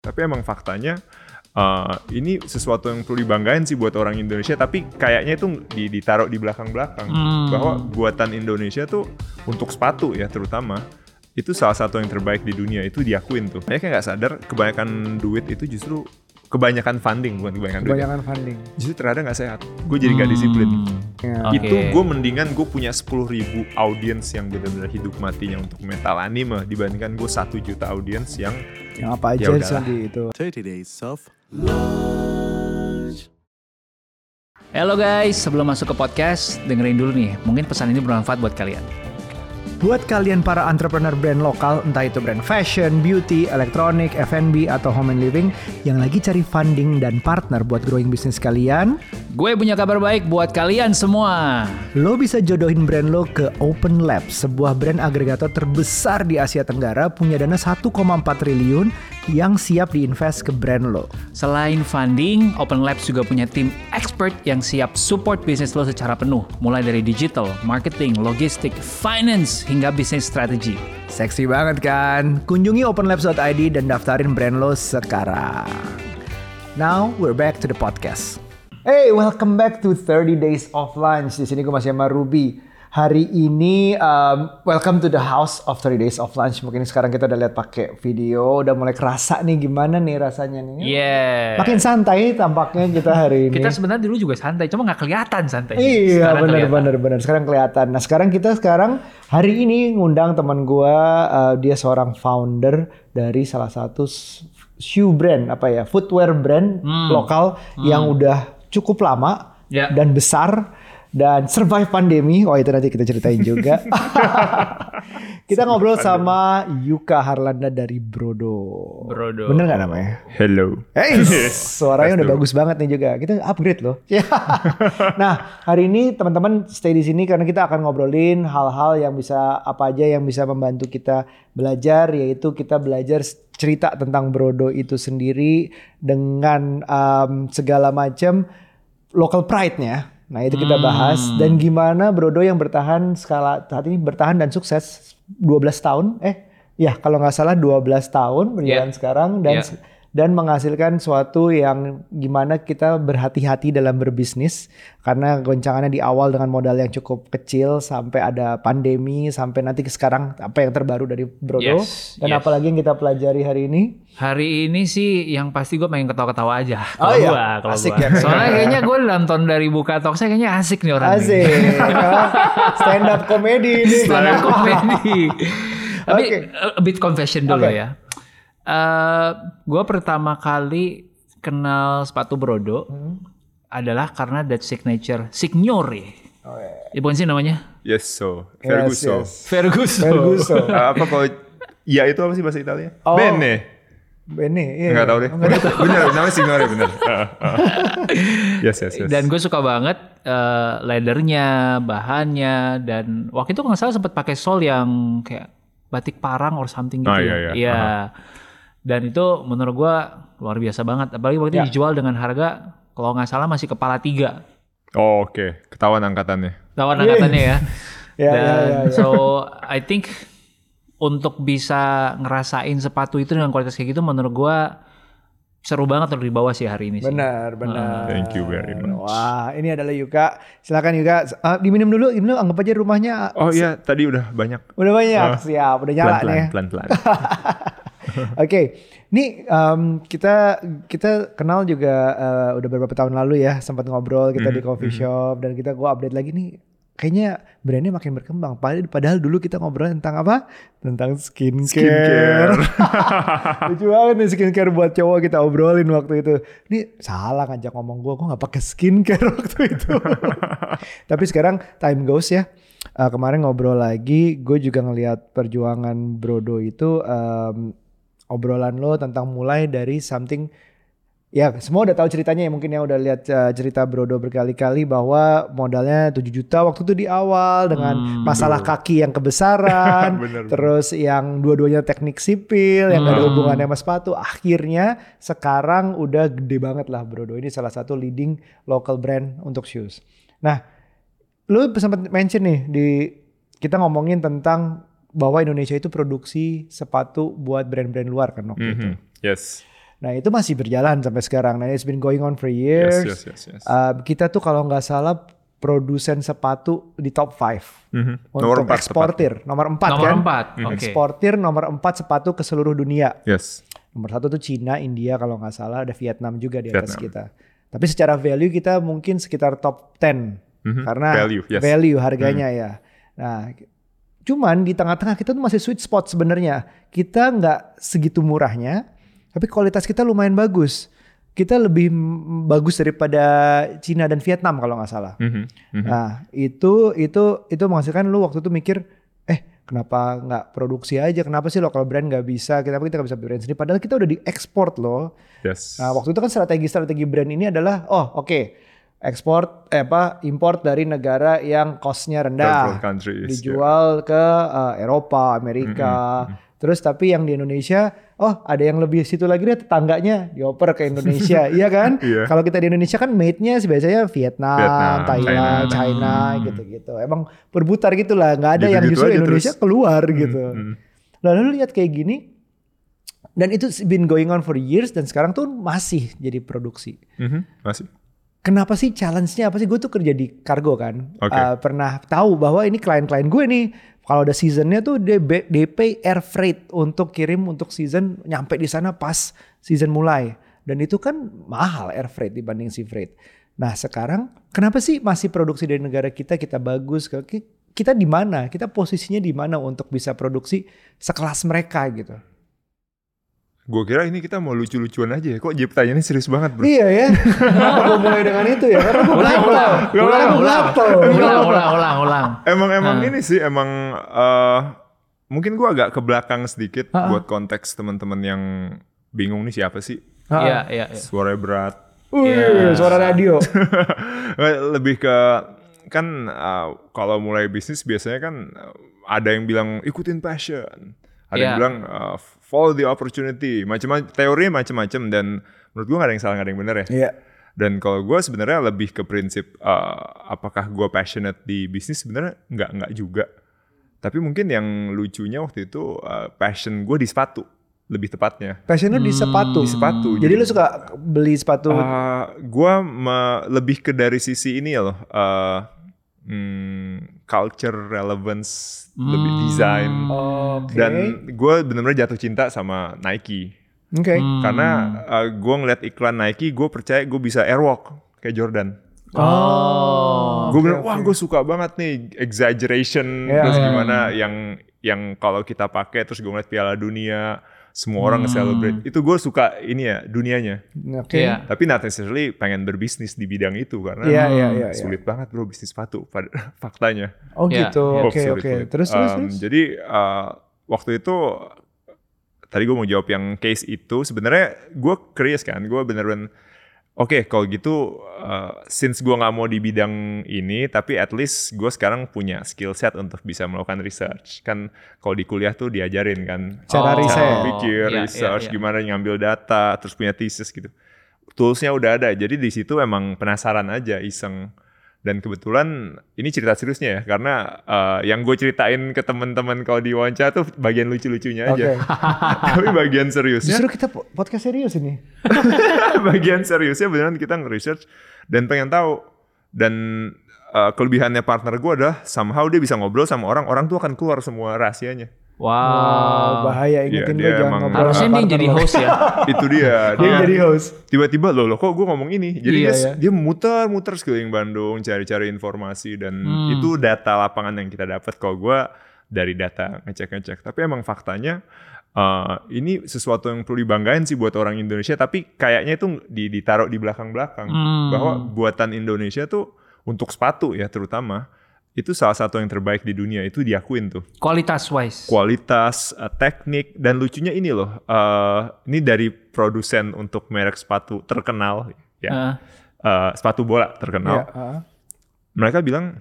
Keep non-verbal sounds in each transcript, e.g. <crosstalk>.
Tapi emang faktanya uh, ini sesuatu yang perlu dibanggain sih buat orang Indonesia. Tapi kayaknya itu di, ditaruh di belakang-belakang Hmm. bahwa buatan Indonesia tuh untuk sepatu ya terutama itu salah satu yang terbaik di dunia itu diakuin tuh. Yang nggak sadar kebanyakan duit itu justru kebanyakan funding bukan kebanyakan duit. Kebanyakan funding. Justru ternyata nggak sehat. Gue jadi nggak disiplin. Ya. Oke. Itu gue mendingan gue punya 10.000 ribu audiens yang benar-benar hidup matinya untuk metal anime dibandingkan gue satu juta audiens yang Yang apa Ya aja sih itu. 30 days of Halo guys, sebelum masuk ke podcast, dengerin dulu nih. Mungkin pesan ini bermanfaat buat kalian. Buat kalian para entrepreneur brand lokal, entah itu brand fashion, beauty, elektronik, F&B, atau home and living yang lagi cari funding dan partner buat growing bisnis kalian, Gue punya kabar baik buat kalian semua. lo bisa jodohin brand lo ke Open Lab, sebuah brand agregator terbesar di Asia Tenggara punya dana 1,4 triliun yang siap diinvest ke brand lo. Selain funding, Open Labs juga punya tim expert yang siap support bisnis lo secara penuh. Mulai dari digital, marketing, logistik, finance, hingga bisnis strategi. Seksi banget kan? Kunjungi openlabs.id dan daftarin brand lo sekarang. Now we're back to the podcast. Hey, welcome back to 30 Days of Lunch. Di sini gue masih sama Ruby. Hari ini um, welcome to the house of 30 Days of Lunch. Mungkin sekarang kita udah lihat pakai video, udah mulai kerasa nih gimana nih rasanya nih. Yeah. Makin santai tampaknya kita hari <laughs> ini. Kita sebenarnya dulu juga santai, cuma nggak kelihatan santai. Iya benar benar benar sekarang kelihatan. Nah sekarang kita sekarang hari ini ngundang teman gua uh, dia seorang founder dari salah satu shoe brand apa ya footwear brand lokal yang udah cukup lama Ya. dan besar dan survive pandemi. Oh itu nanti kita ceritain juga. <laughs> kita ngobrol sama Yuka Harlanda dari Brodo. Brodo. Bener nggak namanya? hello. Hey, suaranya udah bagus banget nih juga. Kita upgrade loh. <laughs> nah, hari ini teman-teman stay di sini karena kita akan ngobrolin hal-hal yang bisa apa aja yang bisa membantu kita belajar, yaitu kita belajar cerita tentang Brodo itu sendiri dengan um, segala macam local pride-nya. Nah, itu kita bahas dan gimana Brodo yang bertahan skala saat ini bertahan dan sukses 12 tahun. Eh, ya kalau nggak salah 12 tahun berjalan Yeah. sekarang dan Yeah. Dan menghasilkan suatu yang gimana kita berhati-hati dalam berbisnis karena goncangannya di awal dengan modal yang cukup kecil sampai ada pandemi sampai nanti ke sekarang apa yang terbaru dari Brodo Yes, dan yes. apalagi yang kita pelajari hari ini Hari ini sih yang pasti gue pengen ketawa-ketawa aja. Oh Kalau iya, gua, kalau asik gua. ya. Soalnya kayaknya gue nonton dari buka talk saya kayaknya asik nih orang asik <laughs> stand up comedy ini Stand up comedy. <laughs> Tapi Oke. a bit confession dulu Oke. ya. Eh, gue pertama kali kenal sepatu Brodo Hmm. adalah karena that signature Signore. Oh, iya. Ya bukan sih namanya? Yes so. Yes, Ferguso. yes. Ferguson. Ferguso Uh, <laughs> apa kalau ya itu apa sih bahasa Italia? Oh. Bene. Bene iya. Enggak tahu deh. <laughs> bener, namanya Signore bener. Uh, uh. <laughs> yes, yes, yes. Dan gue suka banget eh, leathernya, bahannya, dan waktu itu kalau nggak salah sempat pakai sol yang kayak batik parang or something gitu Ah, ya. iya, iya. Dan itu menurut gue luar biasa banget. Apalagi waktu Ya. dijual dengan harga kalau nggak salah masih kepala tiga. Oh, oke. Ketahuan angkatannya. Lawan Iya. angkatannya <laughs> ya. Ya, Dan ya, ya, ya. so I think untuk bisa ngerasain sepatu itu dengan kualitas kayak gitu menurut gue seru banget untuk dibawa sih hari ini sih. benar benar Thank you very much. wah ini adalah Yuka silakan Yuka Ah, diminum dulu diminum anggap aja rumahnya Oh iya, tadi udah banyak. Udah banyak, Ah. siap, udah nyala nih. Pelan-pelan, <laughs> <laughs> Oke, nih em, kita kita kenal juga eh, udah beberapa tahun lalu ya, sempat ngobrol kita di coffee shop dan kita gua update lagi nih. Kayaknya brandnya makin berkembang. Padahal, padahal dulu kita ngobrol tentang apa? Tentang skincare. Skincare. <laughs> Lucu banget nih skincare buat cowok kita obrolin waktu itu. Ini salah ngajak ngomong gua, gua nggak pakai skincare <laughs> waktu itu. Tapi sekarang time goes ya. Eh, kemarin ngobrol lagi, gue juga ngelihat perjuangan Brodo itu em, obrolan lo tentang mulai dari something ya semua udah tahu ceritanya ya mungkin yang udah lihat eh, cerita Brodo berkali-kali bahwa modalnya 7 juta waktu itu di awal dengan Hmm, masalah kaki yang <laughs> kebesaran Bener, terus yang dua-duanya teknik sipil yang gak ada Hmm. hubungannya sama sepatu. Akhirnya sekarang udah gede banget lah Brodo. Ini salah satu leading local brand untuk shoes. Nah lu sempat mention nih di kita ngomongin tentang bahwa Indonesia itu produksi sepatu buat brand-brand luar kan waktu itu. Mhm, Yes. Nah itu masih berjalan sampai sekarang. Nah it's been going on for years. Yes, yes, yes, yes. Uh, kita tuh kalau nggak salah produsen sepatu di top 5 Mhm. untuk Nomor empat eksportir. Nomor 4 Nomor kan? empat, Mhm. oke. Eksportir nomor 4 sepatu ke seluruh dunia. Yes. Nomor satu tuh Cina, India kalau nggak salah, ada Vietnam juga di atas Vietnam. kita. Tapi secara value kita mungkin sekitar top 10 Mhm. karena Value, yes. value harganya ya. Nah, cuman di tengah-tengah kita tuh masih sweet spot sebenarnya. Kita nggak segitu murahnya, tapi kualitas kita lumayan bagus. Kita lebih bagus daripada Cina dan Vietnam kalau nggak salah. Mhm. Mhm. Nah, itu itu itu menghasilkan lu waktu itu mikir, eh kenapa nggak produksi aja? Kenapa sih lokal brand nggak bisa? Kenapa kita nggak bisa brand sendiri? Padahal kita udah diekspor loh. Yes. Nah, waktu itu kan strategi-strategi brand ini adalah, oh oke, ekspor, eh apa, import dari negara yang costnya rendah, countries, dijual ke eh, Eropa, Amerika. Terus tapi yang di Indonesia, oh ada yang lebih situ lagi deh tetangganya dioper ke Indonesia, <laughs> iya kan? Iya. Kalau kita di Indonesia kan made-nya biasanya Vietnam, Vietnam, Thailand, China. China, gitu-gitu. Emang berputar gitulah, nggak ada yang Gitu-gitu justru Indonesia terus. keluar gitu. Mhm. Lalu lu lihat kayak gini, dan itu been going on for years dan sekarang tuh masih jadi produksi. Mhm. Masih. Kenapa sih challenge-nya apa sih? Gue tuh kerja di kargo kan. Oke. Uh, pernah tahu bahwa ini klien-klien gue nih. Kalau ada seasonnya tuh pay air freight untuk kirim untuk season nyampe di sana pas season mulai. Dan itu kan mahal air freight dibanding sea freight. Nah sekarang kenapa sih masih produksi dari negara kita kita bagus? Ki- Kita di mana? Kita posisinya di mana untuk bisa produksi sekelas mereka gitu? Gue kira ini kita mau lucu-lucuan aja ya. Kok jadi pertanyaannya serius banget bro? Iya ya. Kenapa gue mulai dengan itu ya? Karena gue Ulang, ulang, ulang, gue ulang. Ulang, ulang, ulang, ulang. Emang emang Ah. ini sih emang eh mungkin gua agak ke belakang sedikit Ah, ah. buat konteks teman-teman yang bingung nih siapa sih. Iya, iya, iya. suaranya berat. Wih, Iya. suara radio. <laughs> Lebih ke kan eh, kalau mulai bisnis biasanya kan eh, ada yang bilang ikutin passion. Ada yang Iya. bilang eh, follow the opportunity. Macam-macam teorinya macam-macam dan menurut gua gak ada yang salah gak ada yang benar ya. Iya. Dan kalau gue sebenarnya lebih ke prinsip uh, apakah gue passionate di bisnis sebenarnya nggak nggak juga. Tapi mungkin yang lucunya waktu itu uh, passion gue di sepatu lebih tepatnya. Passion lu di sepatu. Di sepatu. Jadi lu suka beli sepatu Uh, gue lebih ke dari sisi ini ya loh. Uh, hmm, culture relevance, lebih design. Oke. Dan gue benar-benar jatuh cinta sama Nike. Oke. Hmm. Karena uh, gue ngeliat iklan Nike, gue percaya gue bisa airwalk kayak Jordan. Oh. gue bilang wah gue suka banget nih exaggeration Iya. terus Iya. gimana yang yang kalau kita pakai terus gue ngeliat Piala Dunia semua orang Hmm. nge-celebrate itu gue suka ini ya dunianya Oke. Iya. tapi not necessarily pengen berbisnis di bidang itu karena Iya, iya, iya, iya. sulit banget bro bisnis sepatu pada <laughs> faktanya Oh Iya, gitu. iya. Oke, oke. sulit. Terus terus Um, terus. Jadi uh, waktu itu tadi gue mau jawab yang case itu sebenarnya gue curious kan, gue bener-bener oke kalau gitu uh, since gue nggak mau di bidang ini tapi at least gue sekarang punya skill set untuk bisa melakukan research kan kalau di kuliah tuh diajarin kan Cara Oh. riset. pikir Iya, research iya, iya. gimana ngambil data terus punya thesis gitu toolsnya udah ada jadi di situ emang penasaran aja iseng dan kebetulan ini cerita seriusnya ya karena uh, yang gue ceritain ke teman-teman kalau di wawancara tuh bagian lucu-lucunya aja. <laughs> Tapi bagian seriusnya Justru kita po- podcast serius ini. <laughs> bagian seriusnya beneran kita nge-research dan pengen tahu. Dan uh, kelebihannya partner gue adalah somehow dia bisa ngobrol sama orang orang tuh akan keluar semua rahasianya Wow, Wow. bahaya ingetin Iya, gue dia jangan ngobrol Harusnya sama dia jadi host ya. <laughs> itu dia Dia dia yang jadi host. tiba-tiba loh loh kok gue ngomong ini jadi Iya, dia, iya. dia muter-muter sekeliling Bandung cari-cari informasi dan Hmm. itu data lapangan yang kita dapat kalau gue dari data ngecek-ngecek tapi emang faktanya eh, ini sesuatu yang perlu dibanggain sih buat orang Indonesia tapi kayaknya itu di, ditaruh di belakang-belakang Hmm. bahwa buatan Indonesia tuh untuk sepatu ya terutama itu salah satu yang terbaik di dunia itu diakuin tuh Kualitas wise. kualitas, eh, teknik, dan lucunya ini loh, eh, ini dari produsen untuk merek sepatu terkenal, ya, Heeh. Eh, sepatu bola Iya, terkenal. ah. Mereka bilang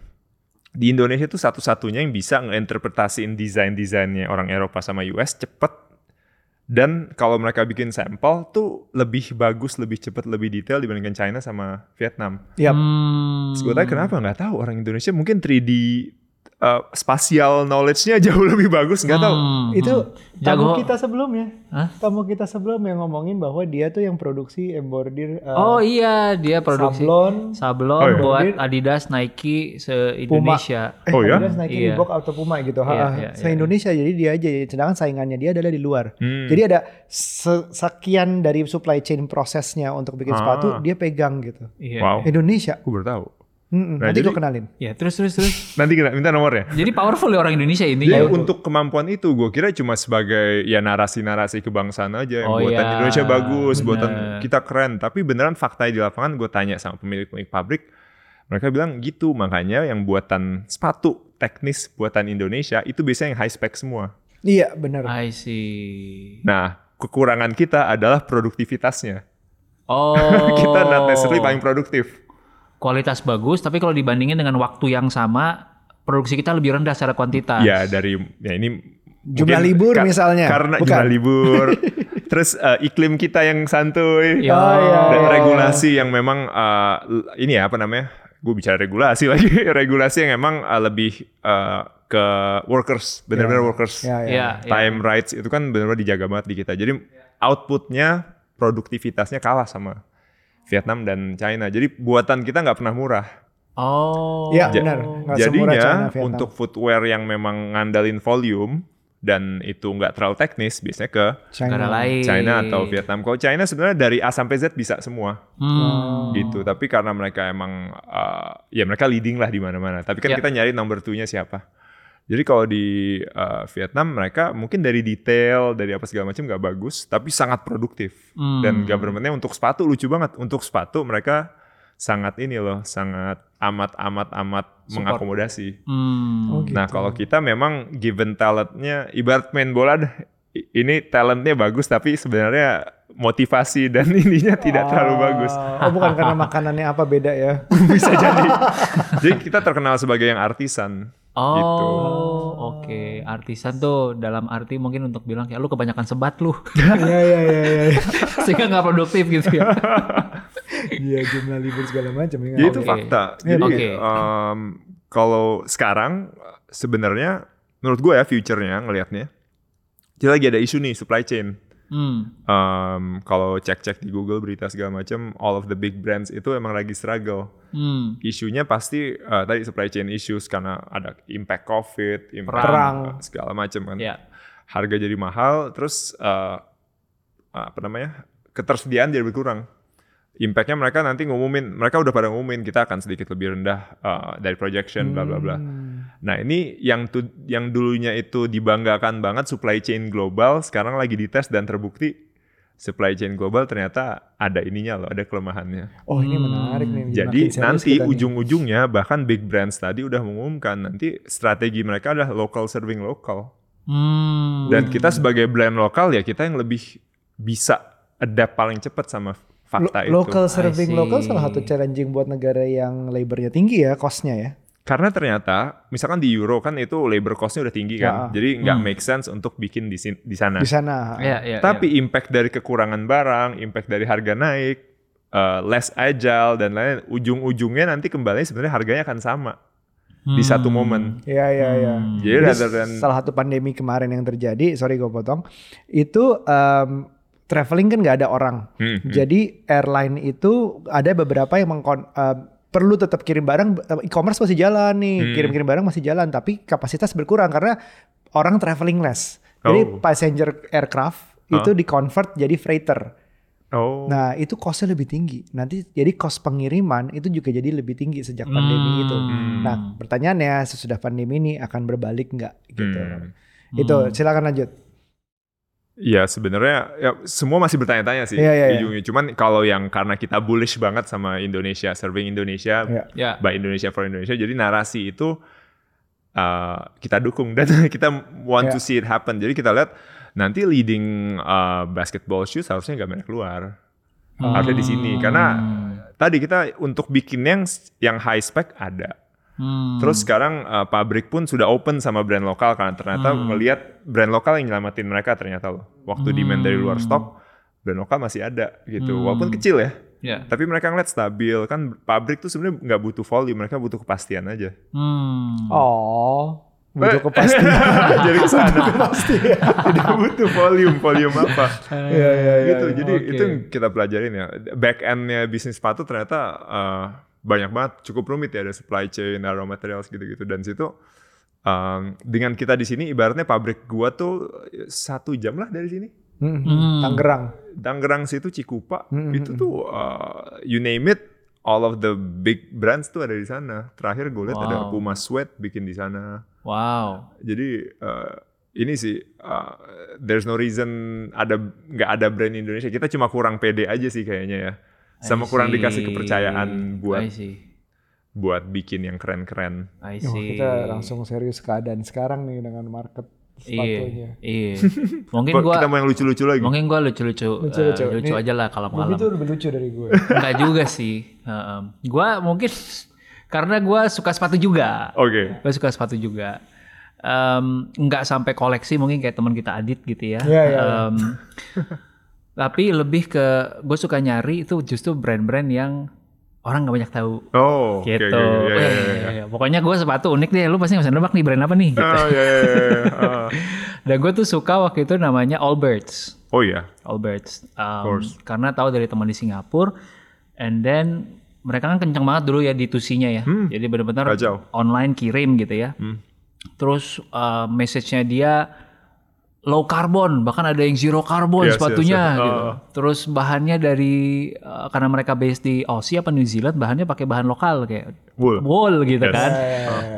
di Indonesia tuh satu-satunya yang bisa ngeinterpretasiin desain-desainnya orang Eropa sama US cepet. Dan kalau mereka bikin sampel tuh lebih bagus, lebih cepet, lebih detail dibandingkan China sama Vietnam. Yap. Hmm. Terus gue tanya kenapa nggak tahu orang Indonesia mungkin 3D uh, spasial knowledge-nya <laughs> jauh lebih bagus nggak tahu. Hmm, Itu hmm. tamu Jago. kita sebelumnya. Hah? Tamu kita sebelumnya ngomongin bahwa dia tuh yang produksi embroider uh, Oh iya, dia produksi sablon. sablon Oh, iya. buat. Adidas, Nike se-Indonesia. Eh, Oh, ya? Adidas, Nike, Iya. Reebok atau Puma gitu. Iya, Ha, iya, Se-Indonesia jadi dia aja. Sedangkan saingannya dia adalah di luar. Hmm. Jadi ada se- sekian dari supply chain prosesnya untuk bikin Ah. sepatu dia pegang gitu. Iya. Wow. Indonesia. Aku baru tahu. Mm-mm, Nah, nanti gue kenalin. Ya, terus terus terus. <laughs> Nanti kita minta nomornya. Jadi powerful ya orang Indonesia Jadi intinya. untuk kemampuan itu gue kira cuma sebagai ya narasi-narasi kebangsaan aja yang Oh, buatan iya. Indonesia bagus, Bener. buatan kita keren. Tapi beneran faktanya di lapangan gue tanya sama pemilik-pemilik pabrik, mereka bilang gitu. Makanya yang buatan sepatu teknis buatan Indonesia itu biasanya yang high spec semua. Iya benar. I see. Nah kekurangan kita adalah produktivitasnya. Oh. <laughs> kita not necessarily paling produktif. Kualitas bagus, tapi kalau dibandingin dengan waktu yang sama, produksi kita lebih rendah secara kuantitas. Ya dari ya ini Jumlah mungkin libur ka- misalnya. Karena Bukan. jumlah libur. <laughs> Terus eh, iklim kita yang santuy. Ya. Oh, iya, dan iya, regulasi yang memang eh, l- ini ya apa namanya? Gue bicara regulasi <laughs> lagi. regulasi yang emang eh, lebih eh, ke workers, benar-benar workers. Ya, ya. Iya, iya. Time rights itu kan benar-benar dijaga banget di kita. Jadi outputnya, produktivitasnya kalah sama Vietnam dan China. Jadi buatan kita nggak pernah murah. Oh. Iya Ja- benar. Semurah Jadinya China, Vietnam. untuk footwear yang memang ngandalin volume dan itu nggak terlalu teknis, biasanya ke negara lain. China atau Vietnam. Kalau China sebenarnya dari A sampai Z bisa semua Hmm. gitu. Tapi karena mereka emang uh, ya mereka leading lah di mana-mana. Tapi kan Ya. kita nyari number two-nya siapa. Jadi kalau di uh, Vietnam mereka mungkin dari detail, dari apa segala macam nggak bagus, tapi sangat produktif. Hmm. Dan governmentnya untuk sepatu lucu banget. Untuk sepatu mereka sangat ini loh, sangat amat amat amat mengakomodasi. Hmm. Oh, gitu. Nah kalau kita memang given talentnya, ibarat main bola, dah, i- ini talentnya bagus tapi sebenarnya motivasi dan <laughs> ininya tidak terlalu bagus. Oh bukan karena makanannya apa beda ya? <laughs> Bisa jadi. jadi kita terkenal sebagai yang artisan. Oh, Gitu. oke. Artisan tuh dalam arti mungkin untuk bilang kayak lu kebanyakan sebat lu. <laughs> Iya iya iya iya. Sehingga nggak produktif gitu ya. Iya jumlah libur segala macam ya. Jadi itu Oke. fakta. Iya, Jadi Oke. em, kalau sekarang sebenarnya menurut gue ya future-nya ngelihatnya, jadi lagi ada isu nih supply chain. Hmm. Em, kalau cek-cek di Google berita segala macam, all of the big brands itu emang lagi struggle. Hmm. isunya pasti eh, tadi supply chain issues karena ada impact covid, impact Perang. segala macam kan. Ya. Harga jadi mahal, terus eh, apa namanya ketersediaan jadi berkurang. Impactnya mereka nanti ngumumin, mereka udah pada ngumumin kita akan sedikit lebih rendah eh, dari projection, bla bla bla. Hmm. Nah ini yang tu, yang dulunya itu dibanggakan banget supply chain global, sekarang lagi dites dan terbukti supply chain global ternyata ada ininya loh, ada kelemahannya. Oh ini menarik nih. Jadi nanti ujung-ujungnya bahkan big brands tadi udah mengumumkan nanti strategi mereka adalah local serving local. Hmm. Dan kita sebagai brand lokal ya kita yang lebih bisa adapt paling cepat sama fakta itu. Lo- local serving local salah satu challenging buat negara yang labornya tinggi ya, costnya ya. Karena ternyata misalkan di Euro kan itu labor cost-nya udah tinggi kan. Ya. Jadi nggak Hmm. make sense untuk bikin di, di sana. Di sana. Ya, ya, Tapi impact dari kekurangan barang, impact dari harga naik, uh, less agile dan lain ujung-ujungnya nanti kembali sebenarnya harganya akan sama ya. di satu Hmm. momen. Iya iya iya. Hmm. Jadi Jadi rather than salah satu pandemi kemarin yang terjadi, sorry gue potong, itu em, traveling kan nggak ada orang. Hmm, hmm. Jadi airline itu ada beberapa yang mengkon em, perlu tetap kirim barang, eh, e-commerce masih jalan nih, Hmm. kirim-kirim barang masih jalan, tapi kapasitas berkurang karena orang traveling less. Jadi Oh. passenger aircraft itu di convert jadi freighter. Oh. Nah itu costnya lebih tinggi. Nanti jadi cost pengiriman itu juga jadi lebih tinggi sejak pandemi itu. Hmm. Nah pertanyaannya sesudah pandemi ini akan berbalik nggak gitu? Hmm. Itu silakan lanjut. Ya sebenarnya ya semua masih bertanya-tanya sih Iya, iya, iya. ujungnya. Cuman kalau yang karena kita bullish banget sama Indonesia, serving Indonesia, Iya. Ya. by Indonesia for Indonesia, jadi narasi itu uh, kita dukung dan <laughs> kita want to Iya. see it happen. Jadi kita lihat nanti leading uh, basketball shoes harusnya nggak banyak keluar, harusnya di sini karena tadi kita untuk bikin yang yang high spec ada. Hmm. Terus sekarang uh, pabrik pun sudah open sama brand lokal karena ternyata Hmm. melihat brand lokal yang nyelamatin mereka ternyata loh. Waktu demand dari luar stok, brand lokal masih ada gitu. Hmm. Walaupun kecil ya. Ya. Tapi mereka ngeliat stabil kan pabrik tuh sebenarnya nggak butuh volume, mereka butuh kepastian aja. Hmm. Oh, butuh kepastian. <laughs> Jadi ke sana Tidak <laughs> butuh volume, volume apa? Iya, iya, iya. gitu. Jadi Oke. itu yang kita pelajarin ya. Back endnya bisnis sepatu ternyata eh, banyak banget, cukup rumit ya ada supply chain, ada raw materials gitu-gitu dan situ. em, dengan kita di sini ibaratnya pabrik gua tuh satu jam lah dari sini. Hmm, Hmm. Tangerang. Tangerang situ Cikupa Hmm, itu tuh uh, you name it all of the big brands tuh ada di sana. Terakhir gue lihat ada Wow. Puma Sweat bikin di sana. Wow. Jadi uh, ini sih uh, there's no reason ada nggak ada brand Indonesia. Kita cuma kurang pede aja sih kayaknya ya. Sama kurang dikasih kepercayaan buat buat bikin yang keren-keren. I Oh, kita langsung serius keadaan sekarang nih dengan market sepatunya. Iya. Iya. <laughs> Mungkin gua kita mau yang lucu-lucu lagi. mungkin gua lucu-lucu Lucu-lucu. eh, lucu aja lah kalau malam. tuh lebih lucu dari gue. Enggak <laughs> juga sih. Heeh. Gua mungkin <laughs> karena gua suka sepatu juga. Oke. Gue suka sepatu juga. Em, nggak sampai koleksi mungkin kayak teman kita Adit gitu ya. Iya, iya, iya. Em, tapi lebih ke gue suka nyari itu justru brand-brand yang orang nggak banyak tahu. Oh, Gitu. oke, oke. Ya, ya, Weh, ya, ya. Pokoknya gue sepatu unik deh. Lu pasti nggak bisa nebak nih brand apa nih. Gitu. Oh, ya, ya, ya, ya. Ah. Dan gue tuh suka waktu itu namanya Allbirds. Oh iya. Allbirds. Um, course. karena tahu dari teman di Singapura. And then mereka kan kencang banget dulu ya di tusinya ya. Jadi benar-benar online kirim gitu ya. Hmm. Terus uh, message-nya dia low carbon, bahkan ada yang zero carbon Yes, sepatunya yes, yes. gitu. Ah. Terus bahannya dari uh, karena mereka based di Aussie apa New Zealand, bahannya pakai bahan lokal kayak Wool. wool gitu Yes. kan.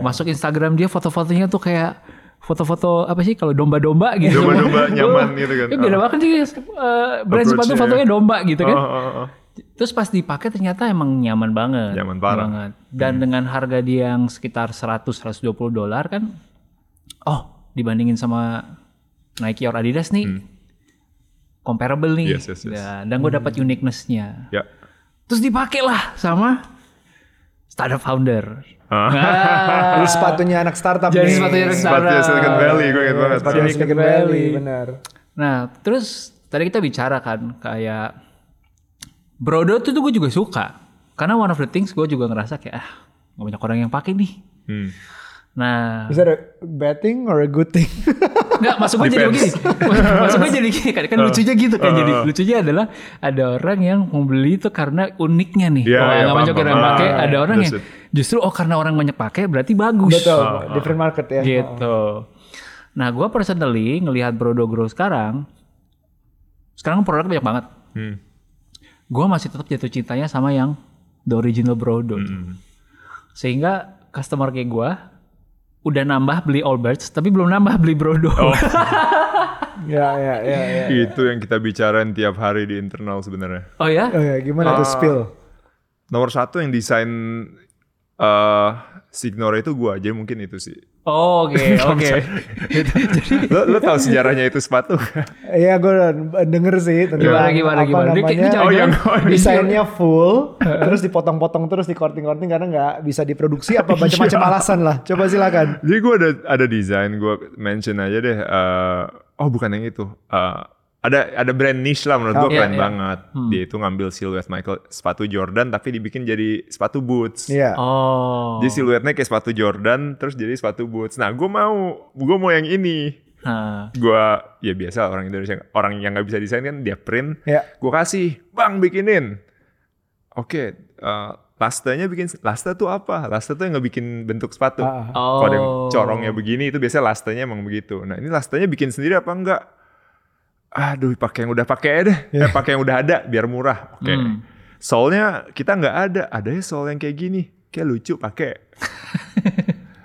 Masuk Instagram dia foto-fotonya tuh kayak foto-foto apa sih kalau domba-domba gitu. Domba-domba <laughs> nyaman gitu kan. Ya beda banget sih uh, brand sepatu fotonya domba gitu kan. Oh, oh, oh. Terus pas dipakai ternyata emang nyaman banget. Nyaman parah. Hmm. Banget. Dan dengan harga dia yang sekitar 100 120 dolar kan oh, dibandingin sama Nike or Adidas nih comparable nih. Hmm. Yes, yes, yes. Ya, dan gue dapat uniqueness-nya. Ya. Terus dipakai lah sama startup founder. Ah. Nah, <laughs> Jadi sepatunya anak startup Jadi nih. sepatunya anak startup. Sepatunya Silicon Valley, gue inget banget. Sepatunya Silicon Silicon Valley. Valley, benar. Nah, terus tadi kita bicara kan kayak Brodo tuh tuh gue juga suka. Karena one of the things gue juga ngerasa kayak ah gak banyak orang yang pakai nih. Hmm. Nah, Is that a bad thing or a good thing? <laughs> Enggak, maksud gue jadi begini. maksud gue jadi gini kan, kan <laughs> lucunya gitu kan. Jadi lucunya adalah ada orang yang membeli itu karena uniknya nih. Iya, oh, iya, nggak banyak orang pakai. Ah, Ada orang yang justru oh karena orang banyak pakai berarti bagus. Betul, different market ya. Gitu. Nah, gue personally ngelihat Brodo Grow sekarang, sekarang produk banyak banget. Hmm. Gue masih tetap jatuh cintanya sama yang the original Brodo. Hmm. Sehingga customer kayak gue udah nambah beli Allbirds, tapi belum nambah beli Brodo. Oh. <laughs> Ya, ya, ya, ya. Itu yang kita bicarain tiap hari di internal sebenarnya. Oh ya? Oh ya, gimana tuh Ah. spill? Nomor satu yang desain eh Signore itu gua, jadi mungkin itu sih. Oh, Oke, <laughs> oke. lo, lo tau sejarahnya itu sepatu? Iya, gue denger sih tentang Gimana, gimana, apa gimana? Namanya. jangan- Oh, yang <laughs> desainnya full, terus dipotong-potong terus dikorting-korting karena nggak bisa diproduksi apa <laughs> macam-macam Iya. alasan lah. Coba silakan. Jadi gue ada ada desain, gue mention aja deh. eh, oh bukan yang itu. Eh, ada ada brand niche lah menurut gue Oh, iya, keren iya. banget. Dia itu ngambil siluet Michael sepatu Jordan tapi dibikin jadi sepatu boots. Iya. Oh. Jadi siluetnya kayak sepatu Jordan terus jadi sepatu boots. Nah gue mau gue mau yang ini. Nah, Gue ya biasa orang Indonesia orang yang nggak bisa desain kan dia print. Ya. Gue kasih bang bikinin. Oke. eh, lastanya bikin lasta tuh apa? Lasta tuh yang ngebikin bentuk sepatu. Ah. oh. Kalau ada yang corongnya begini itu biasanya lastanya emang begitu. Nah ini lastanya bikin sendiri apa enggak? Aduh pakai yang udah pakai deh. Eh, pakai yang udah ada biar murah. Oke. Hmm. Soalnya kita nggak ada. Ada ya soal yang kayak gini. Kayak lucu pakai. <laughs>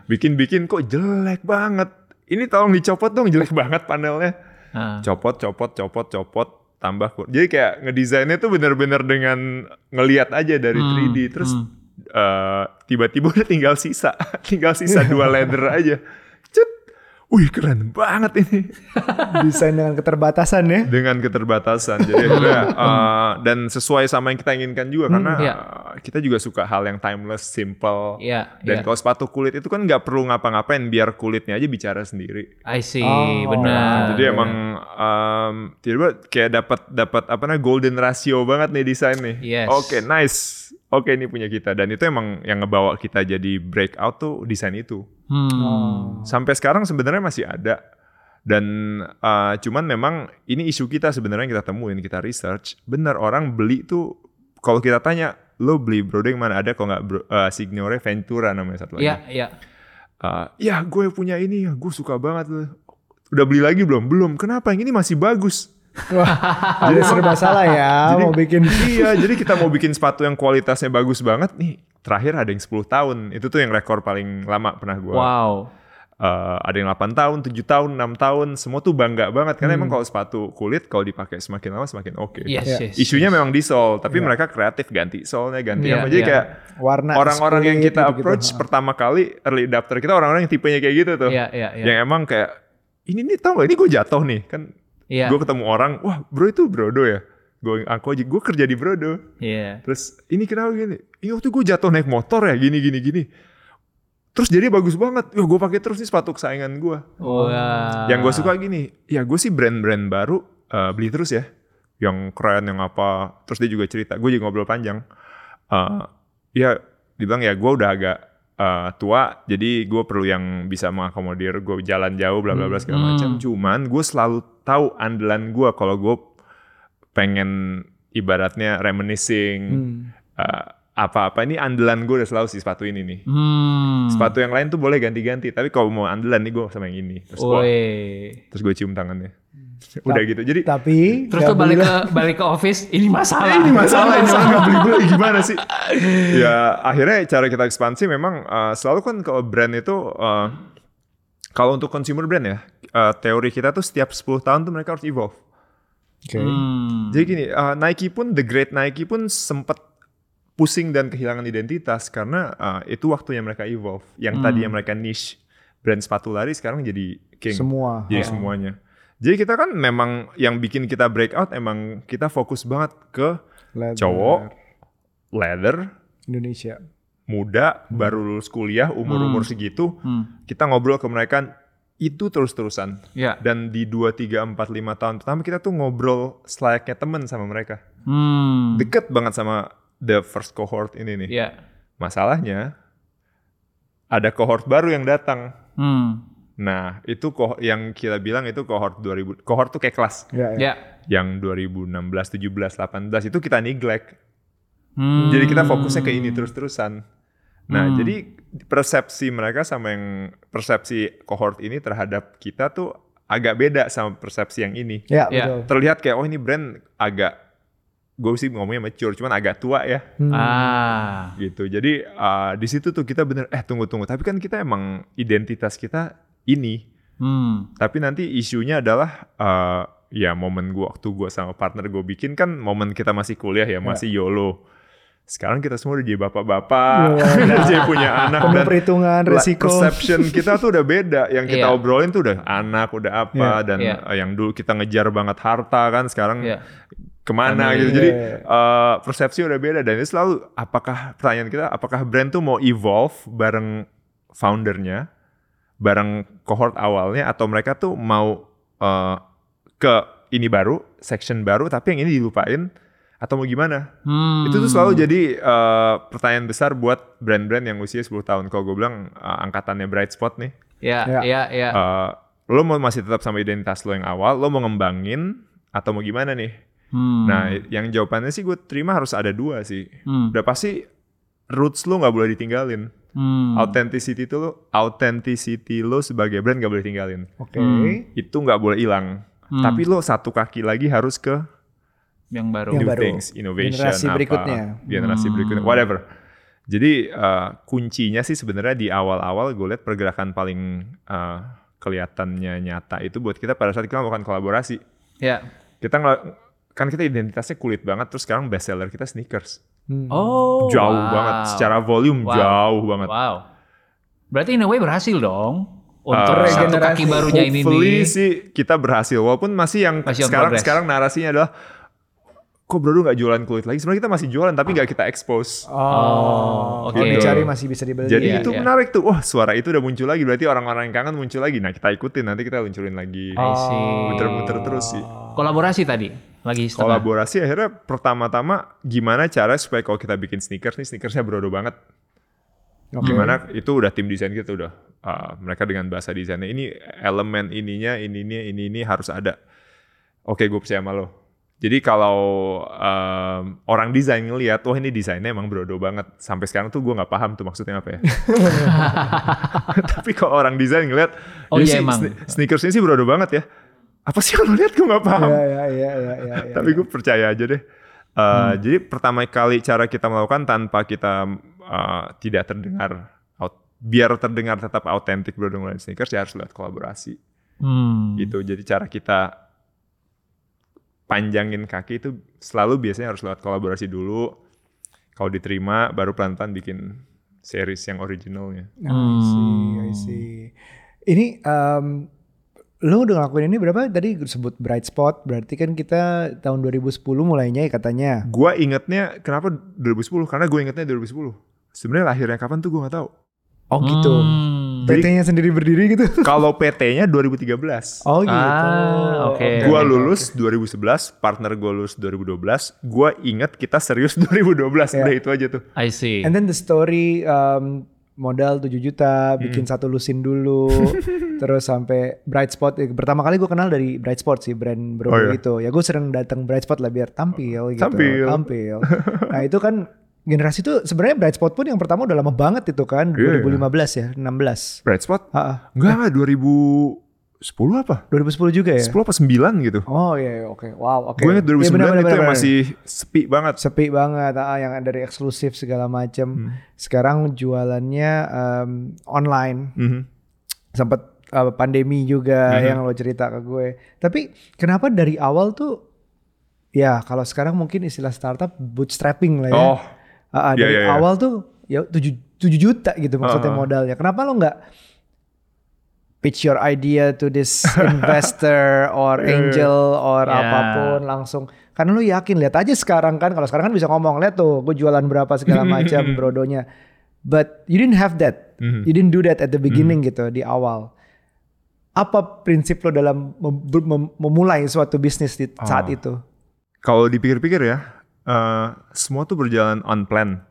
Bikin-bikin kok jelek banget. Ini tolong dicopot dong jelek banget panelnya. Nah. Copot, copot, copot, copot. Tambah kur- Jadi kayak ngedesainnya tuh bener-bener dengan ngeliat aja dari Hmm, 3D. Terus eh, tiba-tiba udah tinggal sisa. <laughs> tinggal sisa dua <laughs> leather aja. Wih keren banget ini <laughs> Desain dengan keterbatasan ya. dengan keterbatasan jadi akhirnya uh, <laughs> dan sesuai sama yang kita inginkan juga karena iya. uh, kita juga suka hal yang timeless, simple. Iya, Dan iya. kalau sepatu kulit itu kan nggak perlu ngapa-ngapain biar kulitnya aja bicara sendiri. I see, Oh, benar. Jadi emang um, tiba-tiba kayak dapat dapat apa namanya golden ratio banget nih desain nih. Yes. Oke, nice. Oke, ini punya kita dan itu emang yang ngebawa kita jadi breakout tuh desain itu. Hmm. Sampai sekarang sebenarnya masih ada. Dan uh, cuman memang ini isu kita sebenarnya yang kita temuin, kita research. Benar orang beli tuh kalau kita tanya, lo beli broding mana ada kalau nggak uh, Signore Ventura namanya satu lagi. Iya, iya. Uh, ya gue punya ini, gue suka banget. Udah beli lagi belum? Belum. Kenapa? Yang ini masih bagus. Wah, <laughs> jadi serba salah ya Jadi- mau bikin. iya, jadi kita mau bikin sepatu yang kualitasnya bagus banget nih. Terakhir ada yang 10 tahun. Itu tuh yang rekor paling lama pernah gue. Wow. Uh, ada yang 8 tahun, 7 tahun, 6 tahun, semua tuh bangga banget karena Hmm. emang kalau sepatu kulit kalau dipakai semakin lama semakin oke. Yes, Iya. yes. Isunya memang di sol, tapi mereka kreatif ganti solnya, ganti Iya, apa. Jadi iya. kayak Warna orang-orang yang kita gitu-gitu. approach pertama kali early adapter kita orang-orang yang tipenya kayak gitu tuh. Iya, iya, iya. Yang emang kayak ini nih tau gak ini gue jatuh nih kan Iya. gue ketemu orang wah bro itu brodo ya gue aku aja gue kerja di brodo Iya. terus ini kenapa gini ini waktu gue jatuh naik motor ya gini gini gini. Terus jadi bagus banget. Ya gue pakai terus nih sepatu kesayangan gue Wah. yang gue suka gini ya gue sih brand-brand baru eh, beli terus ya. Yang keren yang apa. Terus dia juga cerita gue juga ngobrol panjang. Eh, ya dibilang ya gue udah agak eh, tua jadi gue perlu yang bisa mengakomodir gue jalan jauh bla bla bla segala macam. Cuman gue selalu tahu andalan gue kalau gue pengen ibaratnya reminiscing eh, apa-apa. Ini andalan gue udah selalu sih sepatu ini nih. Hmm. sepatu yang lain tuh boleh ganti-ganti tapi kalau mau andalan nih gue sama yang ini. Terus gue terus gue cium tangannya. Udah gitu. Jadi Tapi Terus tuh balik ke balik ke office, ini masalah. ini masalah ini orang nggak beli beli gimana sih? Ya akhirnya cara kita ekspansi memang uh, selalu kan kalau brand itu uh, kalau untuk consumer brand ya uh, teori kita tuh setiap 10 tahun tuh mereka harus evolve. Oke. Hmm. jadi gini uh, Nike pun the great Nike pun sempat pusing dan kehilangan identitas karena uh, itu waktunya mereka evolve yang tadinya mereka niche brand sepatu lari sekarang jadi king Semua. jadi Oh. semuanya jadi kita kan memang yang bikin kita breakout emang kita fokus banget ke Leather. cowok leather Indonesia. muda baru lulus kuliah umur-umur segitu Hmm. kita ngobrol ke mereka itu terus-terusan Ya. dan di 2 3 4 5 tahun pertama kita tuh ngobrol selayaknya temen sama mereka Hmm. deket banget sama the first cohort ini nih Ya. masalahnya ada cohort baru yang datang Hmm. nah itu ko- yang kita bilang itu cohort 2000 cohort tuh kayak kelas Ya, ya. Ya. yang 2016 17 18 itu kita neglect Hmm. Jadi kita fokusnya ke ini terus-terusan. Nah, Hmm. jadi persepsi mereka sama yang persepsi cohort ini terhadap kita tuh agak beda sama persepsi yang ini. Ya, Ya. betul. Terlihat kayak oh ini brand agak gue sih ngomongnya mature, cuman agak tua ya Hmm. Ah. gitu. Jadi uh, di situ tuh kita bener eh tunggu tunggu. Tapi kan kita emang identitas kita ini. Hmm. Tapi nanti isunya adalah uh, ya momen gua waktu gua sama partner gue bikin kan momen kita masih kuliah ya masih YOLO. Sekarang kita semua udah jadi bapak-bapak, <laughs> udah jadi punya <laughs> anak Penuh dan perhitungan, resiko. perception kita tuh udah beda. Yang kita Iya. obrolin tuh udah anak, udah apa Iya. dan Iya. uh, yang dulu kita ngejar banget harta kan sekarang Iya. Ke mana Family. gitu. Jadi Iya. uh, persepsi udah beda dan itu selalu apakah pertanyaan kita apakah brand tuh mau evolve bareng foundernya, bareng cohort awalnya atau mereka tuh mau uh, ke ini baru, section baru tapi yang ini dilupain atau mau gimana? Hmm. Itu tuh selalu jadi uh, pertanyaan besar buat brand-brand yang usia 10 tahun. Kalau gue bilang uh, angkatannya bright spot nih, Ya, Ya. ya, ya. uh, lo mau masih tetap sama identitas lo yang awal, lo mau ngembangin atau mau gimana nih? Hmm. Nah, yang jawabannya sih gue terima harus ada dua sih. Hmm. Udah pasti roots lo nggak boleh ditinggalin. Hmm. Authenticity itu lo, authenticity lo sebagai brand nggak boleh tinggalin. Oke. Hmm. Itu nggak boleh hilang. Hmm. Tapi lo satu kaki lagi harus ke Yang baru. Yang new baru. things, innovation, Generasi apa, berikutnya. generasi Hmm. berikutnya, whatever. Jadi uh, kuncinya sih sebenarnya di awal-awal gue lihat pergerakan paling uh, kelihatannya nyata itu buat kita pada saat kita melakukan kolaborasi. Ya. Kita ngel- kan kita identitasnya kulit banget, terus sekarang best seller kita sneakers. Hmm. Oh. jauh wow. banget, secara volume Wow. jauh banget. Wow. Berarti in a way berhasil dong. untuk Uh, satu kaki barunya ini Hopefully nih. sih kita berhasil. Walaupun masih yang Masih sekarang progress. sekarang narasinya adalah kok Brodo nggak jualan kulit lagi. Sebenarnya kita masih jualan tapi nggak kita expose. Oh, oke. Kalau dicari masih bisa dibeli. Jadi Iya, itu iya. menarik tuh. Wah suara itu udah muncul lagi. Berarti orang-orang yang kangen muncul lagi. Nah kita ikutin. Nanti kita luncurin lagi. See. Muter-muter terus sih. Kolaborasi tadi lagi setengah. Kolaborasi akhirnya pertama-tama gimana cara supaya kalau kita bikin sneakers nih sneakersnya Brodo banget. Oke. Gimana itu udah tim desain kita udah uh, mereka dengan bahasa desainnya ini elemen ininya ini ini ini ini harus ada. Oke gue percaya sama lo. Jadi kalau um, orang desain ngeliat, wah ini desainnya emang brodo banget. Sampai sekarang tuh gue nggak paham tuh maksudnya apa ya. <laughs> Tapi kalau orang desain ngeliat, Oh "Ini iya sih emang." sne- sneakers ini sih brodo banget ya. Apa sih yang lo lihat gue nggak paham. Iya, iya, iya, iya, iya, iya. <laughs> Tapi gue percaya aja deh. Uh, Jadi pertama kali cara kita melakukan tanpa kita uh, tidak terdengar, out- biar terdengar tetap autentik Brodo Ngelain Sneakers ya harus lihat kolaborasi Hmm. gitu. Jadi cara kita panjangin kaki itu selalu biasanya harus lewat kolaborasi dulu. Kalau diterima baru pelan-pelan bikin series yang originalnya. I see, I see. Ini um, lo udah ngelakuin ini berapa tadi sebut bright spot berarti kan kita tahun 2010 mulainya ya katanya. Gua ingetnya kenapa 2010? Karena gue ingetnya 2010. Sebenarnya lahirnya kapan tuh gue nggak tahu. Oh gitu. Hmm. PT-nya sendiri berdiri gitu. <laughs> Kalau PT-nya 2013. Oh gitu. Ah, oke. Gua lulus 2011, partner gue lulus 2012. Gua inget kita serius <laughs> 2012, udah itu aja tuh. I see. And then the story um, modal 7 juta, bikin satu lusin dulu, <laughs> terus sampai Bright Spot. Eh, Pertama kali gue kenal dari Bright Spot sih, brand bro Oh, iya. itu. Ya gue sering datang Bright Spot lah biar tampil gitu. Tampil. Tampil. nah itu kan generasi itu sebenarnya Bright Spot pun yang pertama udah lama banget itu kan, Iya, 2015 ya, 16. Bright Spot? Ha, Enggak, enggak, 2010 apa? 2010 juga ya? 10 apa 9 gitu. Oh iya, iya, oke. Wow, oke. Gue inget 2009 Iya, benar, benar, itu yang benar. masih sepi banget. sepi banget ah, yang dari eksklusif segala macam. Hmm. Sekarang jualannya um, online. Mhm. sempat uh, pandemi juga Mhm. yang lo cerita ke gue. Tapi kenapa dari awal tuh ya kalau sekarang mungkin istilah startup bootstrapping lah ya. Oh, Ah, ah, iya, dari iya, iya. awal tuh ya 7 7 juta gitu maksudnya ah. modalnya. Kenapa lo nggak pitch your idea to this <laughs> investor or Iya, iya. angel or Ya. apa pun langsung karena lu yakin lihat aja sekarang kan kalau sekarang kan bisa ngomong lihat tuh gue jualan berapa segala <laughs> macam brodonya but you didn't have that Mhm. you didn't do that at the beginning gitu di awal apa prinsip lo dalam mem- mem- memulai suatu bisnis di saat Oh. itu kalau dipikir-pikir ya, eh, semua tuh berjalan on plan.